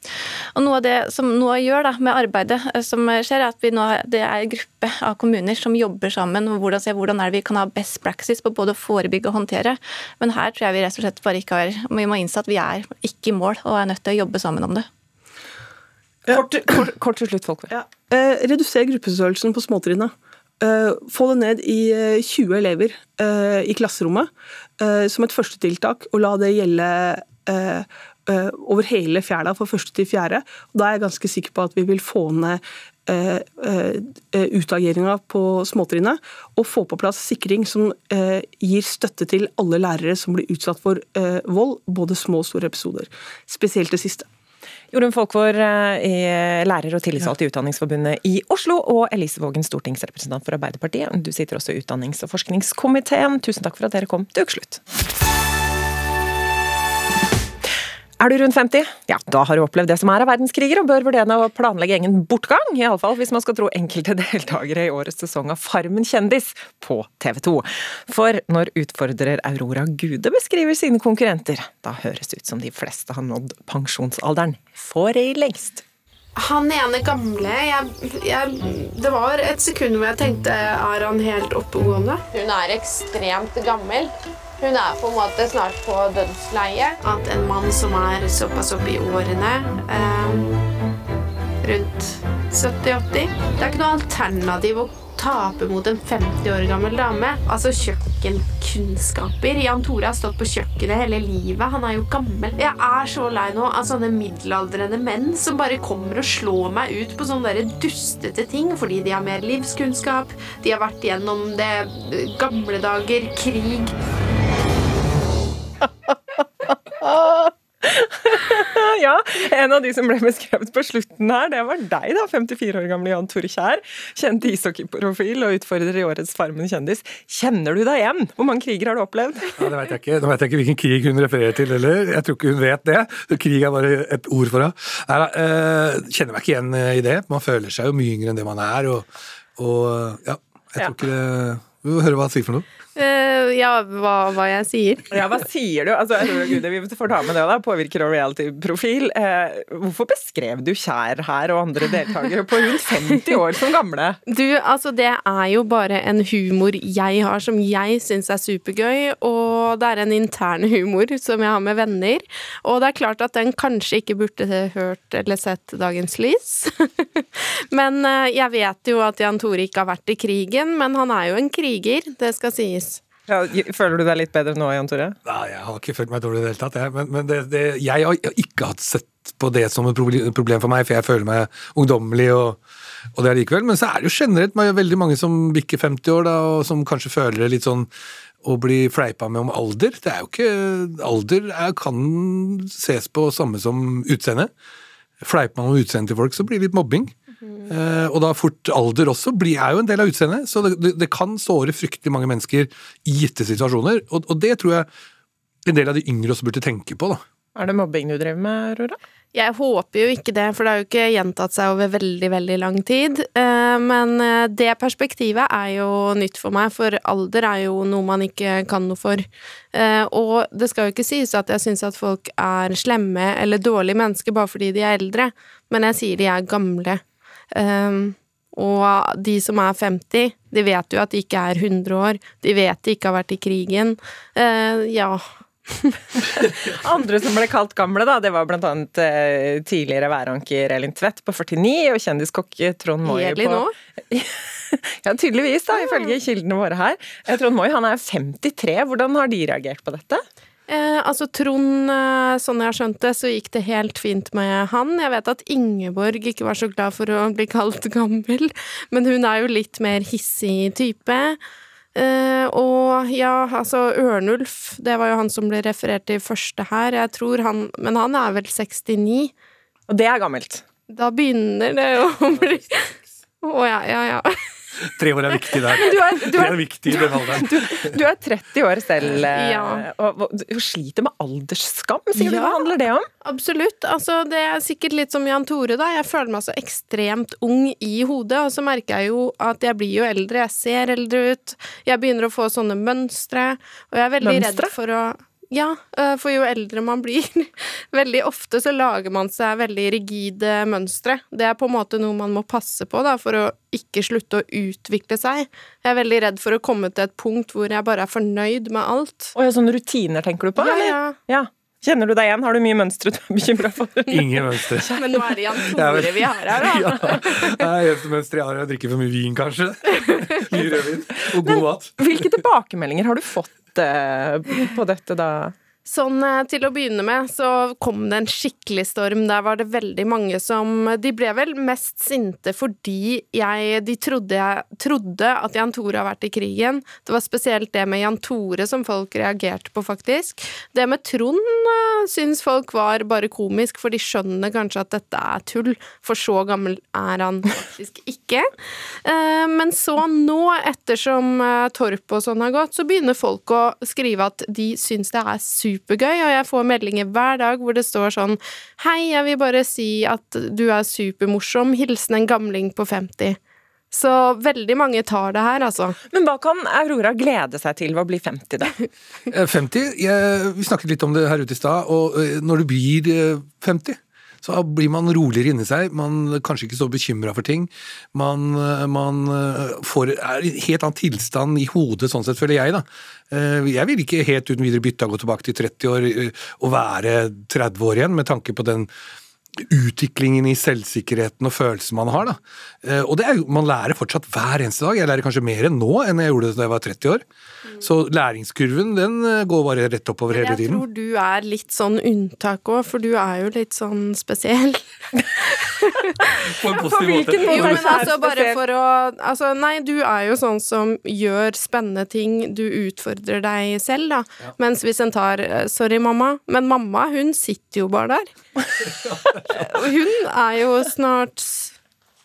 Og Noe av det som NOAH gjør da, med arbeidet eh, som skjer, er at vi nå, det er en gruppe av kommuner som jobber sammen og hvordan, ser hvordan er det vi kan ha best practice på både å forebygge og håndtere. Men her tror jeg vi rett og slett bare ikke har Vi må innse at vi er ikke i mål og er nødt til å jobbe sammen om det. Kort, kort, kort til slutt, Folkvær. Ja. Eh, reduser gruppestørrelsen på småtrinnet. Eh, få det ned i 20 eh, elever eh, i klasserommet eh, som et førstetiltak, og la det gjelde eh, over hele fjæra for første til fjerde. Da er jeg ganske sikker på at vi vil få ned utageringa på småtrinnet, og få på plass sikring som gir støtte til alle lærere som blir utsatt for vold, både små og store episoder. Spesielt det siste. Jorunn Folkvår, lærer og tillitsvalgt i Utdanningsforbundet i Oslo, og Elise Vågen, stortingsrepresentant for Arbeiderpartiet. Du sitter også i utdannings- og forskningskomiteen. Tusen takk for at dere kom til Ukeslutt. Er du rundt 50? Ja, da har du opplevd det som er av verdenskriger, og bør vurdere å planlegge egen bortgang. Iallfall hvis man skal tro enkelte deltakere i årets sesong av Farmen kjendis på TV 2. For når utfordrer Aurora Gude beskriver sine konkurrenter, da høres det ut som de fleste har nådd pensjonsalderen for lengst. Han ene gamle jeg, jeg, Det var et sekund hvor jeg tenkte er han helt oppegående? Hun er ekstremt gammel. Hun er på en måte snart på dødsleie. At en mann som er såpass oppe i årene, eh, rundt 70-80 Det er ikke noe alternativ å tape mot en 50 år gammel dame. Altså kjøkkenkunnskaper. Jan Tore har stått på kjøkkenet hele livet. Han er jo gammel. Jeg er så lei nå av sånne middelaldrende menn som bare kommer og slår meg ut på sånne der dustete ting fordi de har mer livskunnskap, de har vært gjennom det gamle dager, krig. ja, en av de som ble beskrevet på slutten her, det var deg, da. 54 år gamle Jan Tore Kjær. Kjent ishockeyprofil og utfordrer i årets Farmen kjendis. Kjenner du deg igjen? Hvor mange kriger har du opplevd? Ja, det vet jeg ikke. Nå vet jeg ikke hvilken krig hun refererer til heller. Jeg tror ikke hun vet det. Krig er bare et ord for henne. Uh, kjenner meg ikke igjen i det. Man føler seg jo mye yngre enn det man er. Og, og ja, jeg tror ikke det Vi må høre hva han sier for noe. Uh, ja, hva, hva, jeg sier. Ja, hva sier du? Altså, Gud, vi får ta med det, da. Påvirker og reality-profil. Uh, hvorfor beskrev du Kjær her og andre deltakere på rundt 50 år som gamle? Du, altså det er jo bare en humor jeg har som jeg syns er supergøy, og det er en intern humor som jeg har med venner. Og det er klart at den kanskje ikke burde hørt eller sett dagens lys. men uh, jeg vet jo at Jan Tore ikke har vært i krigen, men han er jo en kriger, det skal sies. Ja, føler du deg litt bedre nå, Jan Tore? Nei, jeg har ikke følt meg dårlig i det hele tatt. Jeg. Men, men det, det, jeg har ikke hatt sett på det som et problem for meg, for jeg føler meg ungdommelig, og, og det likevel. Men så er det jo generelt veldig mange som bikker 50 år, da, og som kanskje føler det litt sånn å bli fleipa med om alder. Det er jo ikke Alder er, kan ses på samme som utseende. Fleiper man om utseendet til folk, så blir det litt mobbing. Uh, og da fort alder også blir, er jo en del av utseendet, så det, det, det, kan såre fryktelig mange mennesker i gitte situasjoner. Og, og, det tror jeg en del av de yngre også burde tenke på. da. Er det mobbing du driver med, Rora? Jeg håper jo ikke det, for det har jo ikke gjentatt seg over veldig, veldig lang tid. Eh, Men eh, det perspektivet er jo nytt for meg, for alder er jo noe man ikke kan noe for. Eh, Og det skal jo ikke sies at jeg syns at folk er slemme eller dårlige mennesker bare fordi de er eldre, men jeg sier de er gamle. Eh, Og de som er 50, de vet jo at de ikke er 100 år. De vet de ikke har vært i krigen. Uh, Ja. Andre som ble kalt gamle, da, det var blant annet eh, tidligere væranker Elin Tvedt på 49 og kjendiskokk Trond Moi på nå? Ja, tydeligvis, da, ifølge kildene våre her. Eh, Trond Moi han er 53. Hvordan har de reagert på dette? Eh, altså Trond, eh, sånn jeg har skjønt det, så gikk det helt fint med han. Jeg vet at Ingeborg ikke var så glad for å bli kalt gammel, men hun er jo litt mer hissig type. Eh, og ja, altså Ørnulf, det var jo han som ble referert til første her. Jeg tror han Men han er vel 69? Og det er gammelt? Da begynner det å bli Å ja, ja, ja. Tre år er viktig der. Du er- du er- er viktig i den alderen. Du, du er 30 år selv eh, Ja. og, og, og sliter med aldersskam, sier du. Ja. Hva handler det om? Absolutt. Altså, det er sikkert litt som Jan Tore, da. Jeg føler meg så ekstremt ung i hodet, og så merker jeg jo at jeg blir jo eldre. Jeg ser eldre ut. Jeg begynner å få sånne mønstre, og jeg er veldig Mønstre? redd for å ja, øh, for jo eldre man blir, veldig ofte så lager man seg veldig rigide mønstre. Det er på en måte noe man må passe på da, for å ikke slutte å utvikle seg. Jeg er veldig redd for å komme til et punkt hvor jeg bare er fornøyd med alt. Og sånne rutiner tenker du på? Ja, eller? ja. ja. Kjenner du deg igjen? Har du mye mønstre du er bekymra for? Ingen mønstre. Men nå er det Jan Ja, Tore men- vi har her, da. Ja, det er eneste mønsteret jeg har, er å drikke for mye vin, kanskje. Mye rødvin. Og god mat. Hvilke tilbakemeldinger har du fått eh, på dette, da? Sånn eh, til å begynne med så kom det en skikkelig storm. Der var det veldig mange som De ble vel mest sinte fordi jeg De trodde, jeg, trodde at Jan Tore har vært i krigen. Det var spesielt det med Jan Tore som folk reagerte på, faktisk. Det med Trond uh, syns folk var bare komisk, for de skjønner kanskje at dette er tull. For så gammel er han faktisk ikke. Eh, men så nå, ettersom Torp og sånn har gått, så begynner folk å skrive at de syns det er supergøy, og jeg får meldinger hver dag hvor det står sånn Hei, jeg vil bare si at du er supermorsom. Hilsen en gamling på 50. Så veldig mange tar det her, altså. Men hva kan Aurora glede seg til ved å bli 50, da? Eh, 50, jeg, Vi snakket litt om det her ute i stad, og eh, når du blir eh, 50 så blir man roligere inni seg, man er kanskje ikke så bekymra for ting. Man, eh, man eh, får, er i helt annen tilstand i hodet, sånn sett, føler jeg. da. Eh, Jeg vil ikke helt uten videre bytte og gå tilbake til 30 år og være 30 år igjen, med tanke på den utviklingen i selvsikkerheten og følelsen man har. da. Eh, Og det er jo, Man lærer fortsatt hver eneste dag. Jeg lærer kanskje mer enn nå enn jeg gjorde da jeg var 30 år. Så læringskurven den eh, går bare rett oppover hele tiden. Jeg tror du er litt sånn unntak òg, for du er jo litt sånn spesiell. På en positiv måte. Jo, men altså bare for å Altså, nei, du er jo sånn som gjør spennende ting, du utfordrer deg selv, da. Mens hvis en tar eh, Sorry, mamma, men mamma, hun sitter jo bare der. Hun er jo snart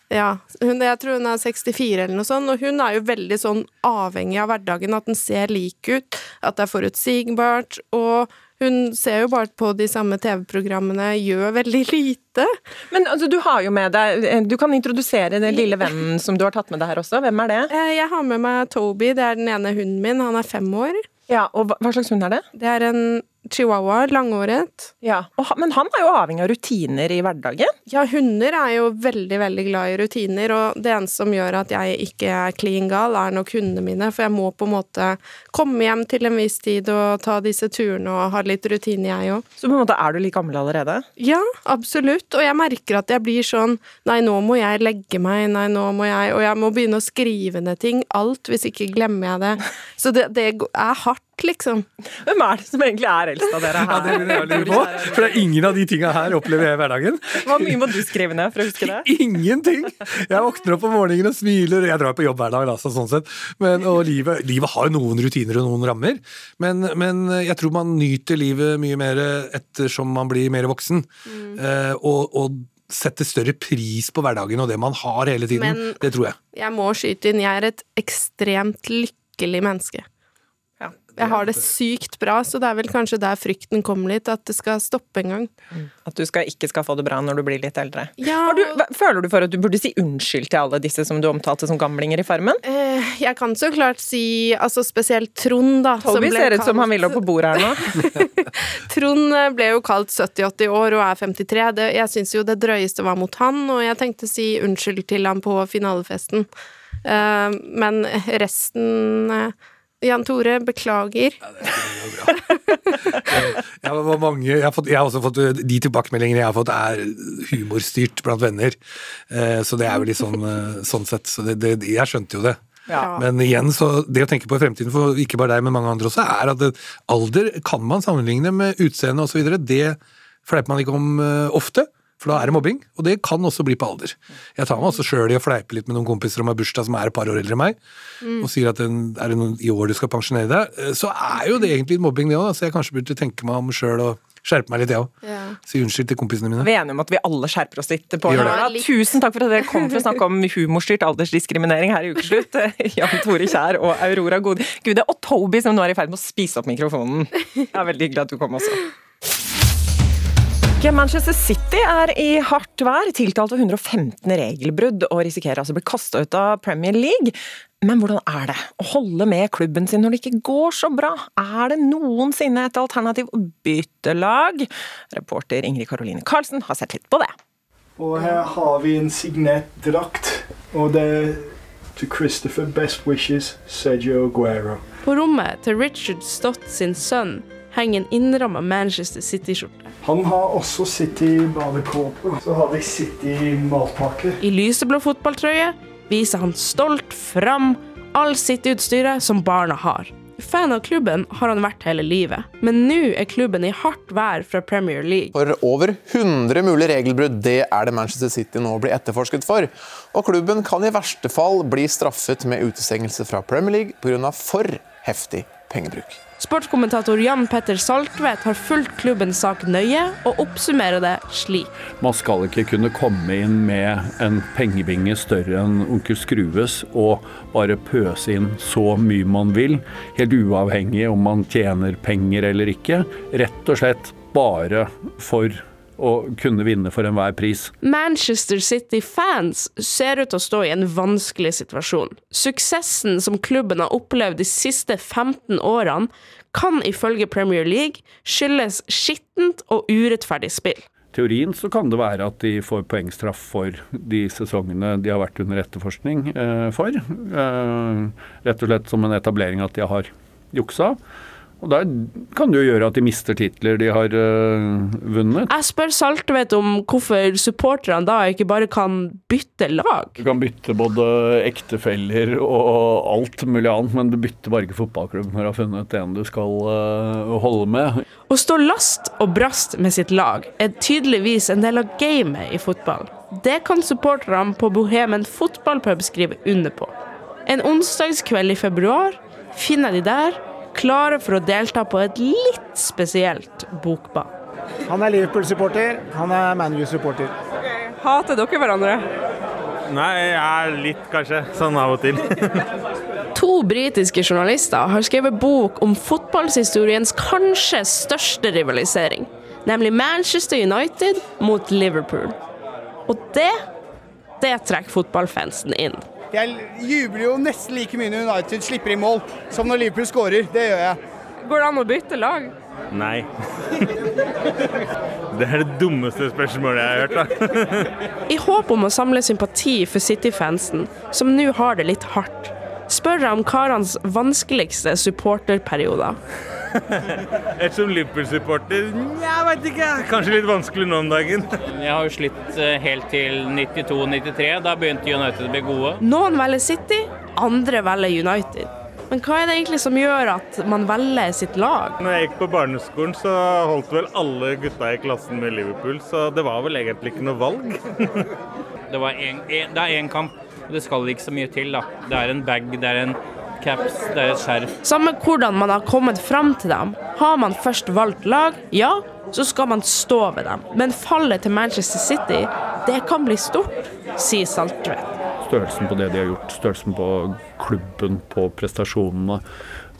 ja, hun, jeg tror hun er 64 eller noe sånt, og hun er jo veldig sånn avhengig av hverdagen, at den ser lik ut, at det er forutsigbart, og hun ser jo bare på de samme TV-programmene, gjør veldig lite. Men altså, du har jo med deg Du kan introdusere den lille vennen som du har tatt med deg her også. Hvem er det? Eh, Jeg har med meg Toby, det er den ene hunden min, han er fem år. Ja, og Hva slags hund er det? Det er en chihuahua, langåret. Ja, Men han er jo avhengig av rutiner i hverdagen? Ja, hunder er jo veldig, veldig glad i rutiner, og det eneste som gjør at jeg ikke er klin gal, er nok hundene mine, for jeg må på en måte komme hjem til en viss tid og ta disse turene og ha litt rutine, jeg òg. Så på en måte er du like gammel allerede? Ja, absolutt, og jeg merker at jeg blir sånn Nei, nå må jeg legge meg, nei, nå må jeg Og jeg må begynne å skrive ned ting. Alt, hvis ikke glemmer jeg det. Så det, det er hardt, liksom. Hvem er det som egentlig er eldst av dere her? Ja, det lurer jeg på, for det er ingen av de tinga her opplever jeg i hverdagen. Hvor mye må du skrive ned for å huske det? Ingenting! Jeg våkner opp om morgenen og smiler. Jeg drar på jobb hver dag, altså, sånn sett. Men, og livet, livet har jo noen rutiner og noen rammer. Men, men jeg tror man nyter livet mye mer ettersom man blir mer voksen. Eh, og, og setter større pris på hverdagen og det man har hele tiden. Men- det tror jeg. Jeg må skyte inn, jeg er et ekstremt lykkelig menneske. Jeg har det sykt bra, så det er vel kanskje der frykten kommer litt, at det skal stoppe en gang. At du skal, ikke skal få det bra når du blir litt eldre. Ja, Har du, føler du for at du burde si unnskyld til alle disse som du omtalte som gamlinger i Farmen? Eh, jeg kan så klart si altså spesielt Trond, da. som Toby ser ut som han vil opp på bordet her nå. Trond eh, ble jo kalt 70-80 år og er 53. Det, jeg syns jo det drøyeste var mot han, og jeg tenkte å si unnskyld til ham på finalefesten. Eh, men resten Jan Tore, beklager. Jeg, var mange, jeg, har fått, jeg har også fått De tilbakemeldingene jeg har fått, er humorstyrt blant venner. Eh, så det er jo litt sånn, eh, sånn sett. Så det, det, jeg skjønte jo det. Ja. Men igjen, så det å tenke på fremtiden for ikke bare deg, men mange andre også, er at alder kan man sammenligne med utseende osv. Det fleiper man ikke om eh, ofte. For da er det mobbing, og det kan også bli på alder. Jeg tar meg også sjøl i å fleipe litt med noen kompiser om har bursdag som er et par år eldre enn meg, Mm. og sier at den, er det noen, i år du skal pensjonere deg, eh, så er jo det egentlig mobbing, det òg. Så jeg kanskje burde tenke meg om sjøl og skjerpe meg litt, jeg òg. Ja. Si unnskyld til kompisene mine. Vi er enige om at vi alle skjerper oss litt på det. Tusen takk for at dere kom for å snakke om humorstyrt aldersdiskriminering her i Ukeslutt. Jan Tore Kjær og Aurora Gode Gude, og Toby som nå er i ferd med å spise opp mikrofonen. Jeg er veldig hyggelig at du kom også. Manchester City er i hardt vær, tiltalt for 115 regelbrudd og risikerer altså å bli kasta ut av Premier League. Men hvordan er det å holde med klubben sin når det ikke går så bra? Er det noensinne et alternativ å bytte lag? Reporter Ingrid Karoline Karlsen har sett litt på det. Og her har vi en signert drakt, og det er to Christopher Best Wishes, Sergio Aguero. På rommet til Richard Stott sin sønn henger en innramma Manchester City-skjorte. Han har også sittet i badekåpe. Så har vi i matpakke. I lyseblå fotballtrøye viser han stolt fram all sitt utstyret som barna har. Fan av klubben har han vært hele livet, men nå er klubben i hardt vær fra Premier League. For over 100 mulige regelbrudd, det er det Manchester City nå blir etterforsket for. Og klubben kan i verste fall bli straffet med utestengelse fra Premier League pga. for heftig pengebruk. Sportskommentator Jan Petter Saltvedt har fulgt klubbens sak nøye, og oppsummerer det slik. Man skal ikke kunne komme inn med en pengebinge større enn onkel Skrues og bare pøse inn så mye man vil, helt uavhengig om man tjener penger eller ikke. Rett og slett bare for å kunne vinne for enhver pris. Manchester City-fans ser ut til å stå i en vanskelig situasjon. Suksessen som klubben har opplevd de siste 15 årene, kan ifølge Premier League skyldes skittent og urettferdig spill. teorien så kan det være at de får poengstraff for de sesongene de har vært under etterforskning eh, for. Eh, rett og slett som en etablering at de har juksa. Og der kan det jo gjøre at de mister titler de har øh, vunnet. Jeg spør Saltvedt om hvorfor supporterne da ikke bare kan bytte lag. Du kan bytte både ektefeller og alt mulig annet, men du bytter bare ikke fotballklubb når du har funnet en du skal øh, holde med. Å stå last og brast med sitt lag er tydeligvis en del av gamet i fotball. Det kan supporterne på Bohemen fotballpub skrive under på. En onsdagskveld i februar finner de der, klare for å delta på et litt spesielt bokbad. Han er Liverpool-supporter, han er ManU-supporter. Hater dere hverandre? Nei, jeg er litt, kanskje. Sånn av og til. To britiske journalister har skrevet bok om fotballhistoriens kanskje største rivalisering, nemlig Manchester United mot Liverpool. Og det, det trekker fotballfansen inn. Jeg jubler jo nesten like mye når United slipper i mål, som når Liverpool skårer. Det gjør jeg. Går det an å bytte lag? Nei. Det er det dummeste spørsmålet jeg har hørt, da. I håp om å samle sympati for City-fansen, som nå har det litt hardt, spør jeg om karenes vanskeligste supporterperioder. Ettersom Liverpool-supporter Jeg veit ikke. Kanskje litt vanskelig nå om dagen. Jeg har jo slitt eh, helt til 92-93. Da begynte United å bli gode. Noen velger City, andre velger United. Men hva er det egentlig som gjør at man velger sitt lag? Når jeg gikk på barneskolen, så holdt vel alle gutta i klassen med Liverpool, så det var vel egentlig ikke noe valg. Det, var en, en, det er én kamp, og det skal ikke så mye til. da. Det er en bag, det er en caps, det er et skjerf. Samme hvordan man har kommet fram til dem. Har man først valgt lag, ja, så skal man stå ved dem. Men fallet til Manchester City, det kan bli stort, sier Saltvedt. Størrelsen på det de har gjort, størrelsen på klubben, på prestasjonene.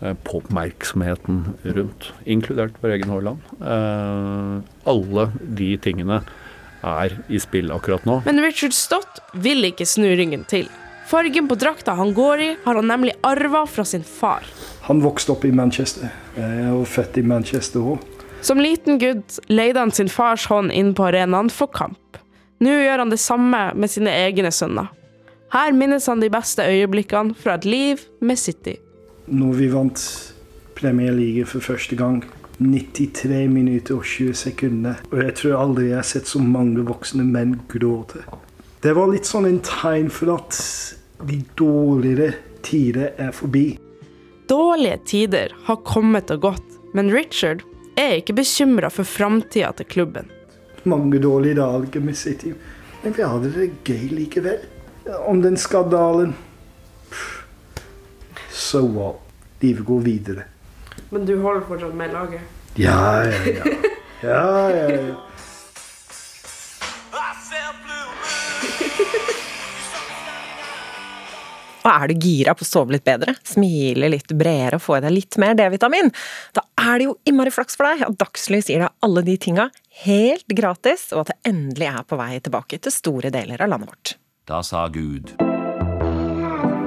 eh, på oppmerksomheten rundt, inkludert vår egen Haaland. Eh, alle de tingene er i spill akkurat nå. Men Richard Stott vil ikke snu ryggen til. Fargen på drakta han går i, har han nemlig arva fra sin far. Han vokste opp i Manchester. Er født i Manchester òg. Som liten gutt leide han sin fars hånd inn på arenaen for kamp. Nå gjør han det samme med sine egne sønner. Her minnes han de beste øyeblikkene fra et liv med City. Når vi vant Premier League for første gang, 93 minutter og 20 sekunder, og jeg tror aldri jeg har sett så mange voksne menn gråte. Det var litt sånn en tegn for at de dårligere tider er forbi. Dårlige tider har kommet og gått, men Richard er ikke bekymra for framtida til klubben. Mange dårlige dager med City, men vi hadde det gøy likevel. Om den skandalen So what? Livet går videre. Men du holder fortsatt med laget? Ja, ja, ja. ja, ja, ja. Og er du gira på å sove litt bedre, smile litt bredere og få i deg litt mer D-vitamin, da er det jo innmari flaks for deg at Dagslys gir deg alle de tinga helt gratis, og at det endelig er på vei tilbake til store deler av landet vårt. Da sa Gud.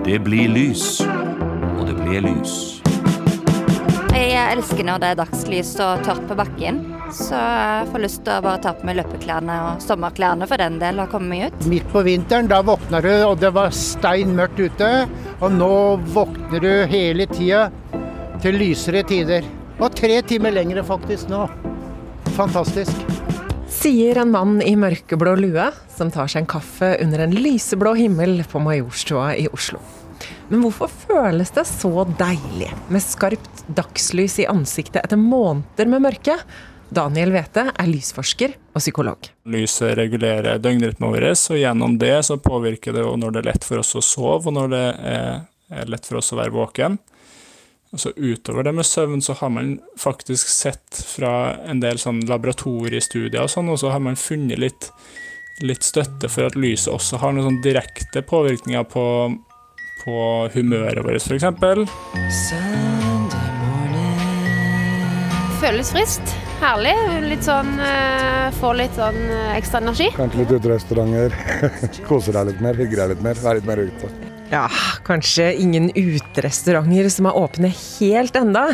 Det blir lys, og det ble lys. Jeg elsker når det er dagslys og tørt på bakken. Så jeg får lyst til å bare ta på meg løpeklærne og sommerklærne for den del og komme meg ut. Midt på vinteren, da våkner du og det var stein mørkt ute. Og nå våkner du hele tida til lysere tider. Og tre timer lengre faktisk nå. Fantastisk. Sier en mann i mørkeblå lue som tar seg en kaffe under en lyseblå himmel på Majorstua i Oslo. Men hvorfor føles det så deilig med skarpt dagslys i ansiktet etter måneder med mørke? Daniel Wete er lysforsker og psykolog. Lyset regulerer døgnrytmen vår, og gjennom det så påvirker det når det er lett for oss å sove, og når det er lett for oss å være våken. Altså utover det med søvn så har man faktisk sett fra en del sånn laboratoriestudier og sånn, og så har man funnet litt, litt støtte for at lyset også har noen sånn direkte påvirkninger på, på humøret vårt, f.eks. Føles friskt. Herlig. Litt sånn uh, Får litt sånn uh, ekstra energi. Kanskje litt uterestauranter. Kose deg litt mer, hygge deg litt mer, være litt mer ute. Ja, kanskje ingen uterestauranter som er åpne helt enda.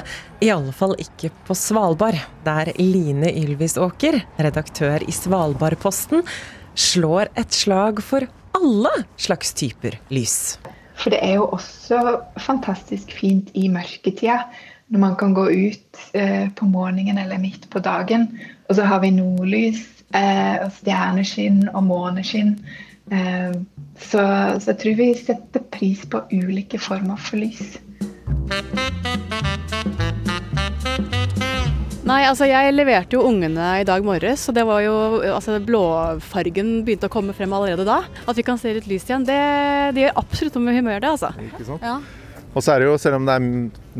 I alle fall ikke på Svalbard, der Line Ylvisåker, redaktør i Svalbardposten, slår et slag for alle slags typer lys. For det er jo også fantastisk fint i mørketida når man kan gå ut eh, på morgenen eller midt på dagen, og så har vi nordlys, eh, og stjerneskinn og måneskinn. Eh, så, så jeg tror vi setter pris på ulike former for lys. Nei, altså jeg leverte jo ungene i dag morges, og det var jo altså blåfargen begynte å komme frem allerede da. At vi kan se litt lys igjen, det, det gjør absolutt noe med humøret, det altså. Ikke sant? Ja. Og så er det jo, selv om det er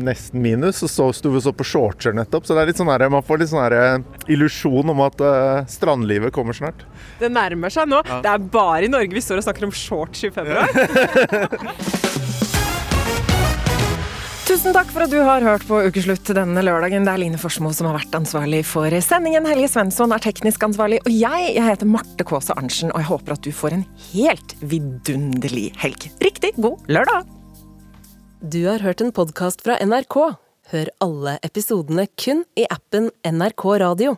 nesten minus, så sto vi så på shortser nettopp. Så det er litt sånn her, man får litt sånn her illusjon om at uh, strandlivet kommer snart. Det nærmer seg nå. Ja. Det er bare i Norge vi står og snakker om shorts i februar. Tusen takk for at du har hørt på Ukeslutt denne lørdagen. Det er Line Forsmo som har vært ansvarlig for sendingen. Helge Svensson er teknisk ansvarlig. Og jeg, jeg heter Marte Kaasa Arntzen, og jeg håper at du får en helt vidunderlig helg. Riktig god lørdag! Du har hørt en podkast fra NRK. Hør alle episodene kun i appen NRK Radio.